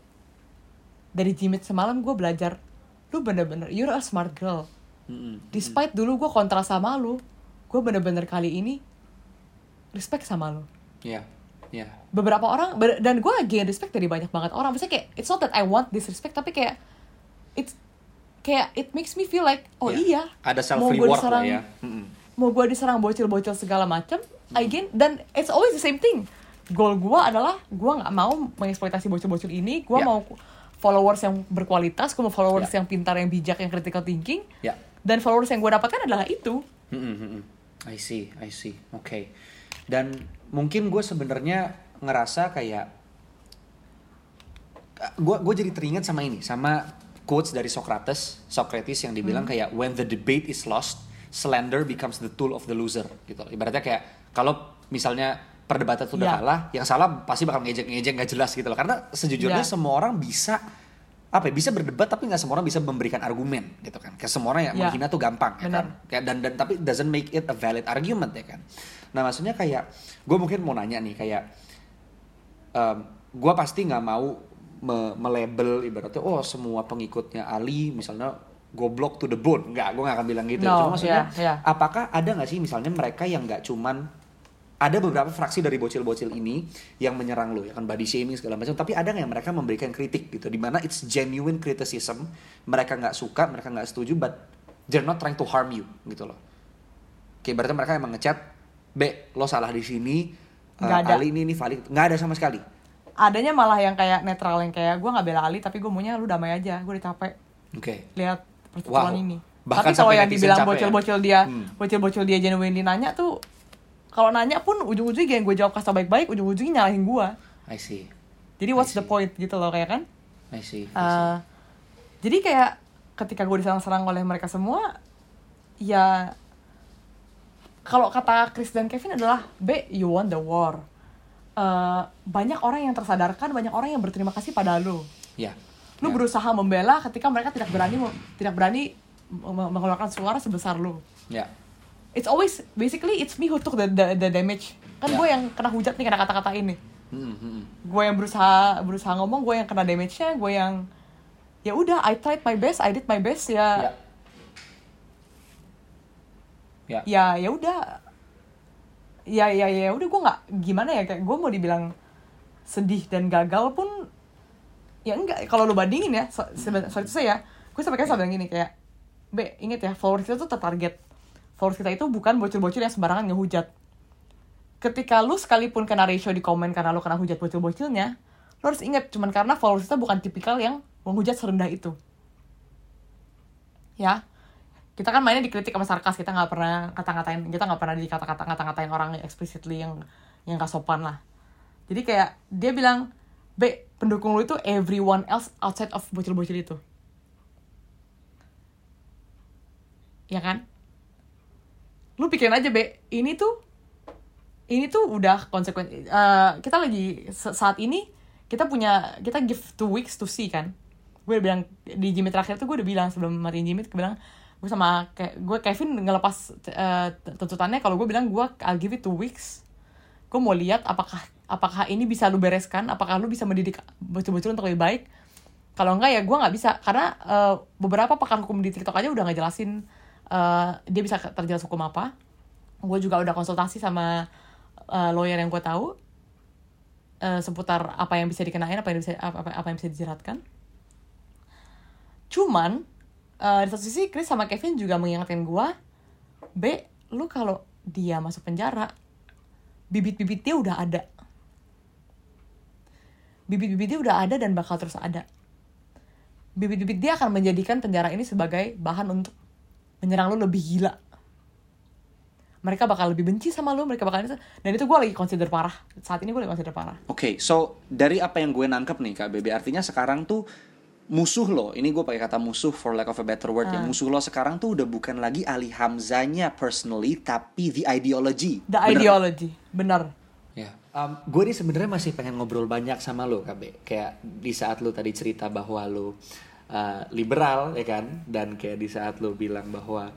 dari Jimit semalam gue belajar lu bener-bener you're a smart girl Mm-mm. despite dulu gue kontra sama lu gue bener-bener kali ini respect sama lu Iya. Iya. beberapa orang ber- dan gue gain respect dari banyak banget orang maksudnya kayak it's not that I want this respect tapi kayak it's kayak it makes me feel like oh Iya. iya Ada self mau gue reward lah diserang ya. Mm-mm. mau gue diserang bocil-bocil segala macem I gain dan it's always the same thing goal gue adalah gue nggak mau mengeksploitasi bocil-bocil ini gue Ya. mau followers yang berkualitas gue mau followers Ya. yang pintar yang bijak yang critical thinking Ya. dan followers yang gue dapatkan adalah itu mm-mm. I see, I see. Oke. Dan mungkin gue sebenarnya ngerasa kayak gue gue jadi teringat sama ini, sama quotes dari Socrates, Socrates yang dibilang Hmm. kayak when the debate is lost, slander becomes the tool of the loser gitu. Ibaratnya kayak kalau misalnya perdebatan itu udah Ya. kalah, yang salah pasti bakal ngejek-ngejek nggak jelas gitu loh. Karena sejujurnya Ya. semua orang bisa apa ya, bisa berdebat tapi nggak semua orang bisa memberikan argumen gitu kan. Kayak semua orang yang Ya. menghina tuh gampang ya kan kayak dan dan tapi doesn't make it a valid argument ya kan nah maksudnya kayak gue mungkin mau nanya nih kayak gue pasti nggak mau me- melabel ibaratnya oh semua pengikutnya Ali misalnya goblok to the bone. Nggak gue nggak akan bilang gitu. No, cuma maksudnya yeah, yeah. apakah ada nggak sih misalnya mereka yang nggak cuman ada beberapa fraksi dari bocil-bocil ini yang menyerang lo ya kan body shaming segala macam tapi ada nggak yang mereka memberikan kritik gitu di mana it's genuine criticism mereka nggak suka mereka nggak setuju but they're not trying to harm you gitu loh. Oke, berarti mereka emang ngechat, B, lo salah di sini, Nggak ada. Ali ini ini valid, nggak ada sama sekali. adanya malah yang kayak netral yang kayak gue nggak bela Ali tapi gue maunya lu damai aja gue udah capek Oke, lihat percakapan Wow. ini Bahkan tapi kalau yang dibilang ya? bocil-bocil dia Hmm. bocil-bocil dia genuinely nanya tuh kalau nanya pun ujung-ujungnya yang gue jawab kasih baik-baik ujung-ujungnya nyalahin gue I see, jadi what's the point gitu loh kayak kan I see. I see. Eh, jadi kayak ketika gue diserang-serang oleh mereka semua ya kalau kata Chris dan Kevin adalah B you won the war Eh, banyak orang yang tersadarkan banyak orang yang berterima kasih pada lu ya. lu ya. berusaha membela ketika mereka tidak berani tidak berani meng- mengeluarkan suara sebesar lu Ya, it's always basically it's me who took the the, the damage kan Ya. gue yang kena hujat nih kena kata-kata ini Hmm, hmm, gue yang berusaha berusaha ngomong gue yang kena damage-nya gue yang ya udah I tried my best I did my best ya. ya Ya. ya ya udah. Ya ya ya udah gue nggak gimana ya kayak gue mau dibilang sedih dan gagal pun ya enggak. Kalau lu bandingin ya so, sorry itu saya gue sampai kayak bilang gini kayak be inget ya followers kita tuh tertarget. Followers kita itu bukan bocil-bocil yang sembarangan ngehujat. Ketika lu sekalipun kena ratio di komen karena lu kena hujat bocil-bocilnya lu harus inget cuman karena followers kita bukan tipikal yang menghujat serendah itu. Ya kita kan mainnya dikritik sama sarkas kita nggak pernah kata-katain kita nggak pernah dikata-kata ngata-ngatain orang explicitly yang yang gak sopan lah. Jadi kayak dia bilang B pendukung lu itu everyone else outside of bocil-bocil itu. Ya kan? Lu pikirin aja B ini tuh ini tuh udah konsekuen eh, kita lagi sa- saat ini kita punya kita give two weeks to see kan. Gue udah bilang di Jimmy terakhir tuh gue udah bilang sebelum matiin Jimmy gue bilang gue sama kayak gue Kevin ngelepas eh, tuntutannya. Kalau gue bilang gue I'll give it two weeks. Gue mau lihat apakah apakah ini bisa lu bereskan apakah lu bisa mendidik bocil-bocil untuk lebih baik. Kalau enggak ya gue nggak bisa. Karena eh, beberapa pakar hukum di TikTok aja udah ngejelasin eh, dia bisa terjelas hukum apa. Gue juga udah konsultasi sama eh, lawyer yang gue tahu eh, seputar apa yang bisa dikenain apa yang bisa apa, apa yang bisa dijeratkan. Cuman eh, di satu sisi Chris sama Kevin juga mengingatkan gue B lu kalau dia masuk penjara bibit-bibit dia udah ada. Bibit-bibit dia udah ada dan bakal terus ada. Bibit-bibit dia akan menjadikan penjara ini sebagai bahan untuk menyerang lu lebih gila. Mereka bakal lebih benci sama lu mereka bakal dan itu gue lagi consider parah. Saat ini gue lagi consider parah. Oke, so dari apa yang gue nangkep nih Kak Bebe, artinya sekarang tuh musuh lo, ini gue pakai kata musuh for lack of a better word ya, Ah. musuh lo sekarang tuh udah bukan lagi Ali Hamzanya personally, tapi the ideology. the Bener? ideology bener Ya. Um, gue nih sebenarnya masih pengen ngobrol banyak sama lo, KB. Kayak di saat lo tadi cerita bahwa lo uh, liberal, ya kan? Dan kayak di saat lo bilang bahwa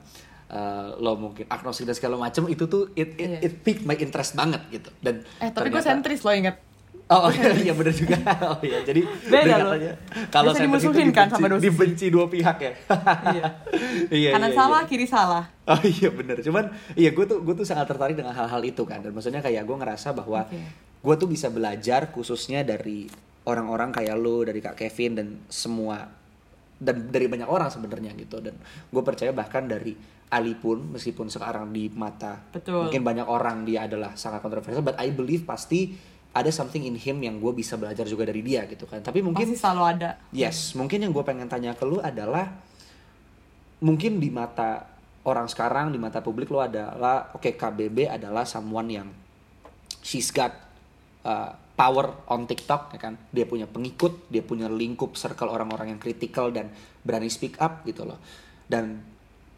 uh, lo mungkin agnostik dan segala macam, itu tuh it it, Iya. it piqued my interest banget gitu. Dan eh tapi gue ternyata- sentris lo inget Oh, oh iya, iya bener juga. Oh iya, jadi Beda loh. kalau itu dimusuhin kan sama dosis. Dibenci dua pihak ya. Iya. [laughs] iya, kanan iya, salah iya. kiri salah Oh iya bener, cuman iya gue tuh gue tuh sangat tertarik dengan hal-hal itu kan dan maksudnya kayak gue ngerasa bahwa Oke. gue tuh bisa belajar khususnya dari orang-orang kayak lo, dari kak Kevin dan semua dan dari banyak orang sebenarnya gitu dan gue percaya bahkan dari Ali pun meskipun sekarang di mata Betul. mungkin banyak orang dia adalah sangat kontroversial, but I believe pasti ada something in him yang gue bisa belajar juga dari dia gitu kan. Tapi mungkin pasti selalu ada Yes, mungkin yang gue pengen tanya ke lu adalah mungkin di mata orang sekarang, di mata publik lu adalah oke KBB adalah someone yang she's got uh, power on TikTok ya kan. Dia punya pengikut, dia punya lingkup circle orang-orang yang kritikal dan berani speak up gitu loh. Dan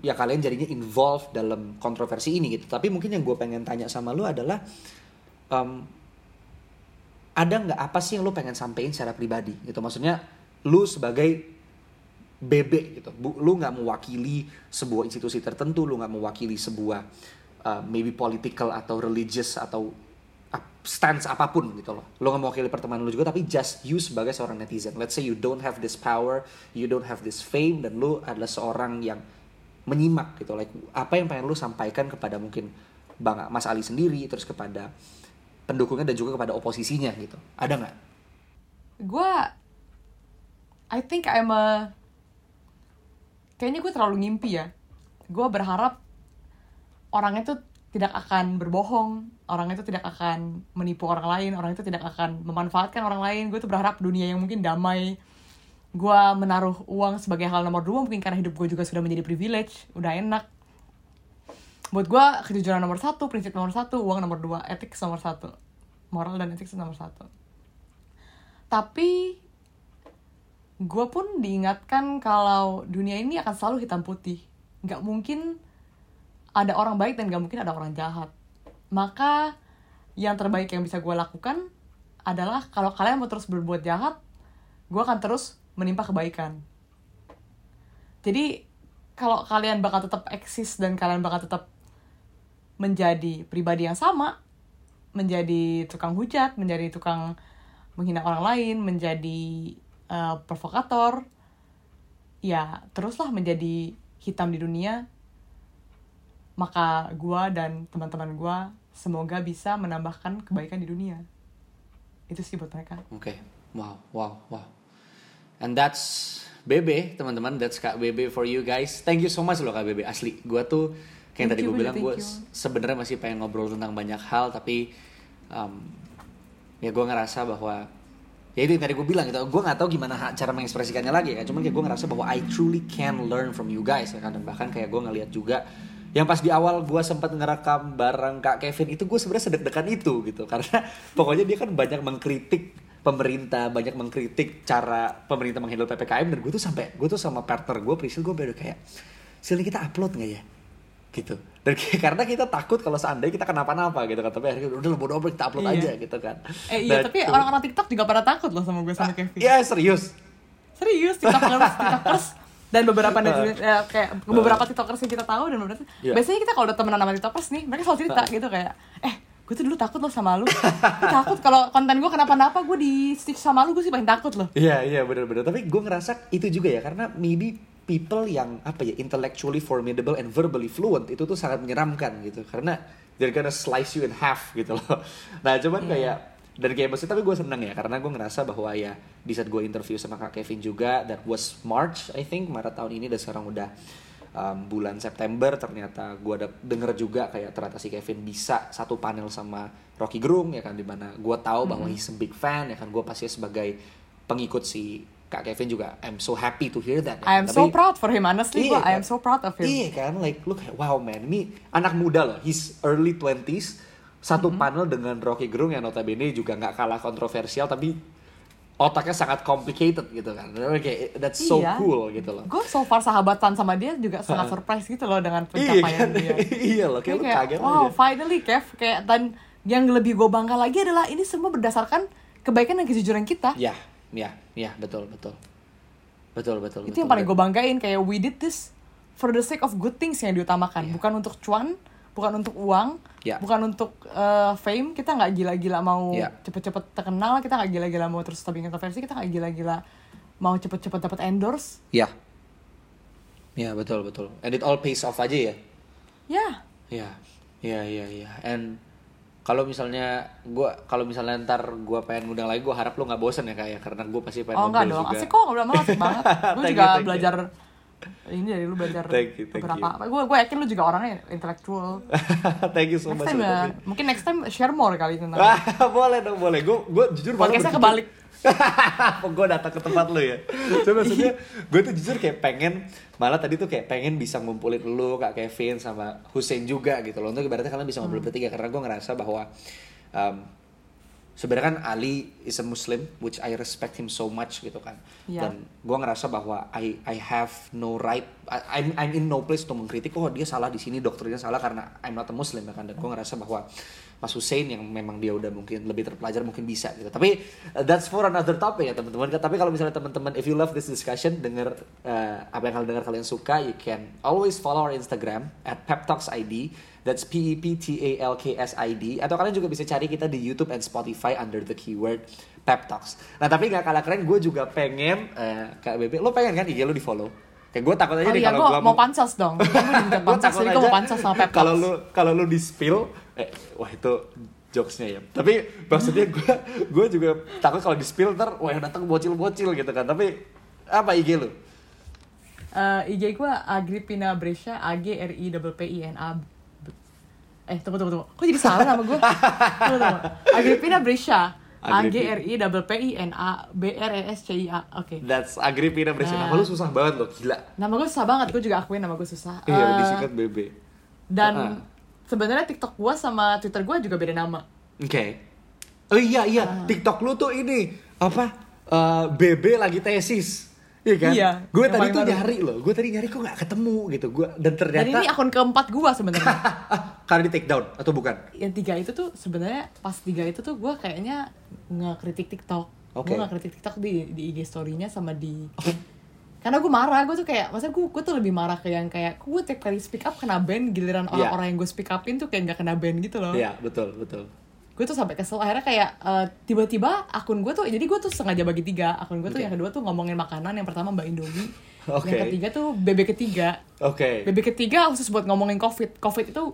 ya kalian jadinya involved dalam kontroversi ini gitu. Tapi mungkin yang gue pengen tanya sama lu adalah um, ada nggak apa sih yang lu pengen sampein secara pribadi gitu? Maksudnya lu sebagai BB gitu. Lu nggak mewakili sebuah institusi tertentu lu nggak mewakili sebuah uh, maybe political atau religious atau stance apa pun gitu loh. Lu nggak mewakili pertemanan lu juga tapi just you sebagai seorang netizen. Let's say you don't have this power you don't have this fame dan lu adalah seorang yang menyimak gitu. Like apa yang pengen lu sampaikan kepada mungkin bang Mas Ali sendiri terus kepada pendukungnya dan juga kepada oposisinya gitu. Ada nggak? Gue I think I'm a kayaknya gue terlalu ngimpi ya. Gue berharap orang itu tidak akan berbohong orang itu tidak akan menipu orang lain orang itu tidak akan memanfaatkan orang lain. Gue tuh berharap dunia yang mungkin damai. Gue menaruh uang sebagai hal nomor dua mungkin karena hidup gue juga sudah menjadi privilege udah enak buat gue kejujuran nomor satu prinsip nomor satu uang nomor dua etik nomor satu. Moral dan etik nomor satu. Tapi gue pun diingatkan kalau dunia ini akan selalu hitam putih. Nggak mungkin ada orang baik dan gak mungkin ada orang jahat. Maka yang terbaik yang bisa gue lakukan adalah kalau kalian mau terus berbuat jahat gue akan terus menimpa kebaikan. Jadi kalau kalian bakal tetap eksis dan kalian bakal tetap menjadi pribadi yang sama menjadi tukang hujat menjadi tukang menghina orang lain menjadi uh, provokator ya teruslah menjadi hitam di dunia maka gua dan teman-teman gua semoga bisa menambahkan kebaikan di dunia itu sih buat mereka Oke, wow, wow, wow. And that's BB, teman-teman. That's Kak BB for you guys. Thank you so much loh Kak BB. Asli, gua tuh kayak Thank tadi gue bilang, gue sebenarnya masih pengen ngobrol tentang banyak hal, tapi um, ya gue ngerasa bahwa ya itu yang tadi gue bilang gitu. Gue nggak tahu gimana cara mengekspresikannya lagi ya. Cuman kayak gue ngerasa bahwa I truly can learn from you guys ya kan. Dan bahkan kayak gue ngeliat juga yang pas di awal gue sempat ngerekam bareng Kak Kevin itu gue sebenarnya sedek-dekan itu gitu [laughs] karena pokoknya dia kan banyak mengkritik pemerintah banyak mengkritik cara pemerintah menghandle ppkm dan gue tuh sampai gue tuh sama partner gue Priscil gue baru kayak Sil ini kita upload nggak ya gitu. Dan [laughs] karena kita takut kalau seandainya kita kenapa-napa gitu kan. Tapi akhirnya udah lah bodo amat kita upload Iya. aja gitu kan. Eh iya Nah, tapi orang-orang TikTok juga pada takut loh sama gue sama Kevin. Iya serius. Serius tiktokers [laughs] tiktokers. Dan beberapa netizen ya, kayak beberapa tiktokers yang kita tahu dan beberapa Iya. biasanya kita kalau udah temenan sama tiktokers nih mereka selalu cerita gitu kayak eh gue tuh dulu takut loh sama lu. [laughs] Gue takut kalau konten gue kenapa-napa gue di stick sama lu gue sih paling takut loh. Iya iya benar-benar. Tapi gue ngerasa itu juga ya karena maybe people yang apa ya intellectually formidable and verbally fluent itu tuh sangat menyeramkan gitu. Karena they're gonna slice you in half gitu loh. [laughs] Nah cuman kayak dan kayak maksudnya tapi gue seneng ya karena gue ngerasa bahwa ya di saat gue interview sama kak Kevin juga that was March I think Maret tahun ini dan sekarang udah um, bulan September ternyata gue ada denger juga kayak ternyata si Kevin bisa satu panel sama Rocky Gerung ya kan di mana gue tahu bahwa he's a big fan ya kan gue pasti sebagai pengikut si Kak Kevin juga I'm so happy to hear that ya I kan. am so proud for him honestly Iya gue I kan? am so proud of him Iya kan, like kayak wow man, ini anak muda loh, he's early 20s, satu Mm-hmm. panel dengan Rocky Gerung yang notabene juga nggak kalah kontroversial tapi otaknya sangat complicated gitu kan. Kayak that's so Iya. cool gitu loh. gue so far sahabatan sama dia juga sangat surprise gitu loh dengan Iya pencapaian kan? dia [laughs] iya loh, kayak, Kayak, kaget wow aja. finally Kev kayak dan yang lebih gue bangga lagi adalah ini semua berdasarkan kebaikan dan kejujuran kita Ya, ya, ya, betul, betul. Betul, betul. itu yang paling gue banggain kayak we did this for the sake of good things yang diutamakan Iya. bukan untuk cuan bukan untuk uang Ya. bukan untuk uh, fame kita nggak gila-gila mau Ya. cepet-cepet terkenal kita nggak gila-gila mau terus tapi kontroversi kita nggak gila-gila mau cepet-cepet dapat endorse Ya. Ya, betul, betul. And it all pays off aja ya. ya Ya, ya, ya, ya. And kalau misalnya gua kalau misalnya ntar gua pengen ngundang lagi, gua harap lu nggak bosen ya kayak karena gua pasti pengen oh enggak dong juga. asik kok ngobrol sama lu asik banget [laughs] gue Thank juga you, thank you. belajar ini dari lu belajar Thank you, thank beberapa you. gue gue yakin lu juga orangnya intelektual [laughs] Thank you so next much. time ya mungkin next time share more kali tentang [laughs] boleh dong, boleh. Gue gue jujur malah podcastnya kebalik [laughs] gue datang ke tempat lu ya. Coba maksudnya gue tuh jujur kayak pengen malah tadi tuh kayak pengen bisa ngumpulin lu kak Kevin sama Hussein juga gitu loh. Untuk ibaratnya kalian bisa ngobrol Hmm. bertiga karena gue ngerasa bahwa um, sebenarnya kan Ali is a Muslim which I respect him so much gitu kan. Iya. Dan gue ngerasa bahwa I I have no right I, I'm I'm in no place untuk mengkritik oh dia salah di sini dokternya salah karena I'm not a Muslim ya kan dan gue ngerasa bahwa Mas Hussein yang memang dia udah mungkin lebih terpelajar mungkin bisa gitu tapi uh, that's for another topic ya teman-teman tapi kalau misalnya teman-teman if you love this discussion dengar uh, apa yang kalian dengar kalian suka you can always follow our Instagram at peptalksid that's P E P T A L K S I D atau kalian juga bisa cari kita di YouTube and Spotify under the keyword Pep Talks. Nah tapi nggak kalah keren, gue juga pengen eh, Kak Bebe, lo pengen kan IG lo di follow? Kayak gue takut aja oh nih iya kalau gue mau pansos dong gue [laughs] takut aja mau pansos sama Pep Kalau Talks. lu kalau lu di spill, eh, wah itu jokesnya ya. Tapi maksudnya gue gue juga takut kalau di spill ntar wah yang datang bocil-bocil gitu kan. Tapi apa IG lu? Eh, IG gue Agripina Brescia A G R I P P I N A eh tunggu tunggu tunggu kok jadi salah nama gue tunggu tunggu Agripina Brescia A G R I P P I N A B R E S C I A oke That's Agripina Brescia. Nama Nah. lu susah banget loh, gila. nama gue susah banget gue juga akuin nama gue susah Iya, Eh, disingkat BB. dan Ah. Sebenarnya TikTok gue sama Twitter gue juga beda nama Oke. Oh iya iya, Ah. TikTok lu tuh ini apa? Eh, BB lagi tesis. Iya kan? Iya, Gue tadi tuh baru. nyari loh. Gue tadi nyari kok nggak ketemu gitu. Gue dan ternyata dan ini akun keempat gue sebenarnya [laughs] karena di take down atau bukan? yang tiga itu tuh sebenarnya pas tiga itu tuh gue kayaknya ngekritik TikTok. Oke. Gue ngekritik TikTok di di IG story-nya sama di [laughs] karena gue marah, gue tuh kayak, masa gue gue tuh lebih marah ke yang kayak gue tiap kali speak up kena ban, giliran Iya. orang-orang yang gue speak upin tuh kayak nggak kena ban gitu loh. Iya, betul, betul. Gue tuh sampai kesel akhirnya kayak eh, tiba-tiba akun gue tuh, jadi gue tuh sengaja bagi tiga. Akun gue tuh Oke. yang kedua tuh ngomongin makanan, yang pertama Mbak Indomie, [laughs] Oke. yang ketiga tuh BB ketiga. Oke. BB ketiga khusus buat ngomongin COVID. COVID itu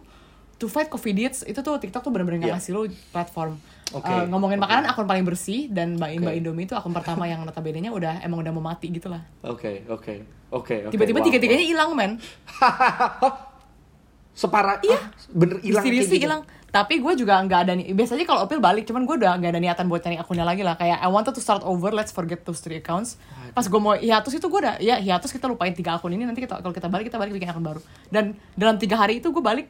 to fight COVIDids itu tuh TikTok tuh bener-bener nggak Iya. ngasih lo platform. Oke, Uh, ngomongin oke. makanan akun paling bersih dan Mbak Mbak Oke. Indomie itu akun pertama yang notabene-nya udah emang udah mau mati gitu lah. Oke, oke. Oke, oke. Tiba-tiba Wow, tiga-tiganya wow. hilang men. [laughs] separah iya bener hilang gitu. hilang. Tapi gue juga nggak ada nih. Biasanya kalau Opil balik, cuman gue udah nggak ada niatan buat cari akunnya lagi lah. Kayak I wanted to start over, let's forget those three accounts. Pas gue mau hiatus itu gue udah, ya hiatus kita lupain tiga akun ini. Nanti kita kalau kita balik kita balik bikin akun baru. Dan dalam tiga hari itu gue balik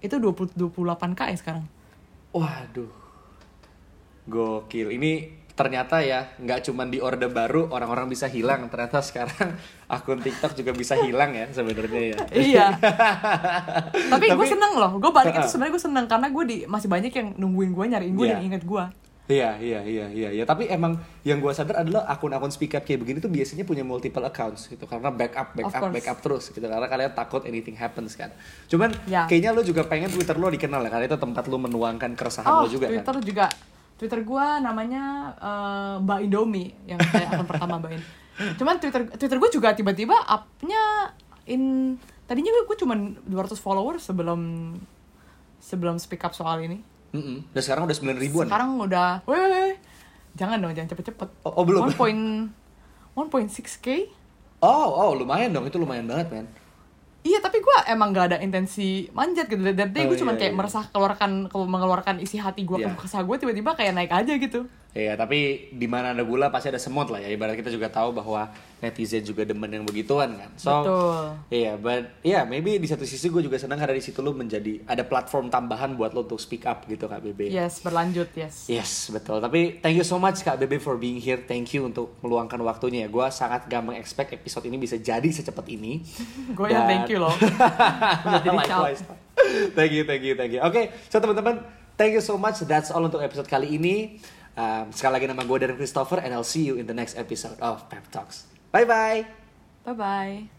itu 20 28 k ya sekarang. Waduh. Gokil. Ini ternyata ya nggak cuman di orde baru orang-orang bisa hilang. Ternyata sekarang [laughs] akun TikTok juga bisa hilang ya sebenarnya ya. [laughs] iya. [laughs] Tapi, gue Tapi- seneng loh. Gue balik itu sebenarnya gue seneng karena gue di masih banyak yang nungguin gue nyariin gue Iya. dan inget gue. Iya, iya, iya, iya, iya. Tapi emang yang gue sadar adalah akun-akun speak up kayak begini tuh biasanya punya multiple accounts gitu karena backup, backup, backup terus gitu karena kalian takut anything happens kan. Cuman Ya. kayaknya lo juga pengen Twitter lo dikenal ya karena itu tempat lo menuangkan keresahan Oh, lo juga Twitter kan. juga. Twitter gue namanya eh, Mbak Indomie yang kayak akun pertama Mbak In. Cuman Twitter Twitter gue juga tiba-tiba upnya in tadinya gue cuma 200 followers sebelum sebelum speak up soal ini. Mm-mm. Dan sekarang udah 9 ribuan. Sekarang udah, weh, jangan dong, jangan cepet-cepet. Oh, oh, belum? 1.6 1.6k Oh, oh, lumayan dong. Itu lumayan banget, men. Iya tapi gue emang gak ada intensi manjat gitu dari tadi Oh, gue cuma iya, kayak iya. merasa keluarkan ke- mengeluarkan isi hati gue Iya. ke kesah gue tiba-tiba kayak naik aja gitu Iya, tapi di mana ada gula pasti ada semut lah ya. Ibarat kita juga tahu bahwa netizen juga demen yang begituan kan. So, Betul. Iya, but iya maybe di satu sisi gue juga senang karena di situ lo menjadi ada platform tambahan buat lo untuk speak up gitu Kak Bebe. yes berlanjut yes Yes, betul. Tapi thank you so much Kak Bebe for being here. Thank you untuk meluangkan waktunya ya. Gue sangat gampang expect episode ini bisa jadi secepat ini. [laughs] gue yang Dan- thank you loh [laughs] udah jadi Likewise. thank you, thank you, thank you. Oke, so teman-teman, thank you so much. That's all untuk episode kali ini. Um, sekali lagi nama gue Darren Christopher and I'll see you in the next episode of Pep Talks. Bye bye. bye bye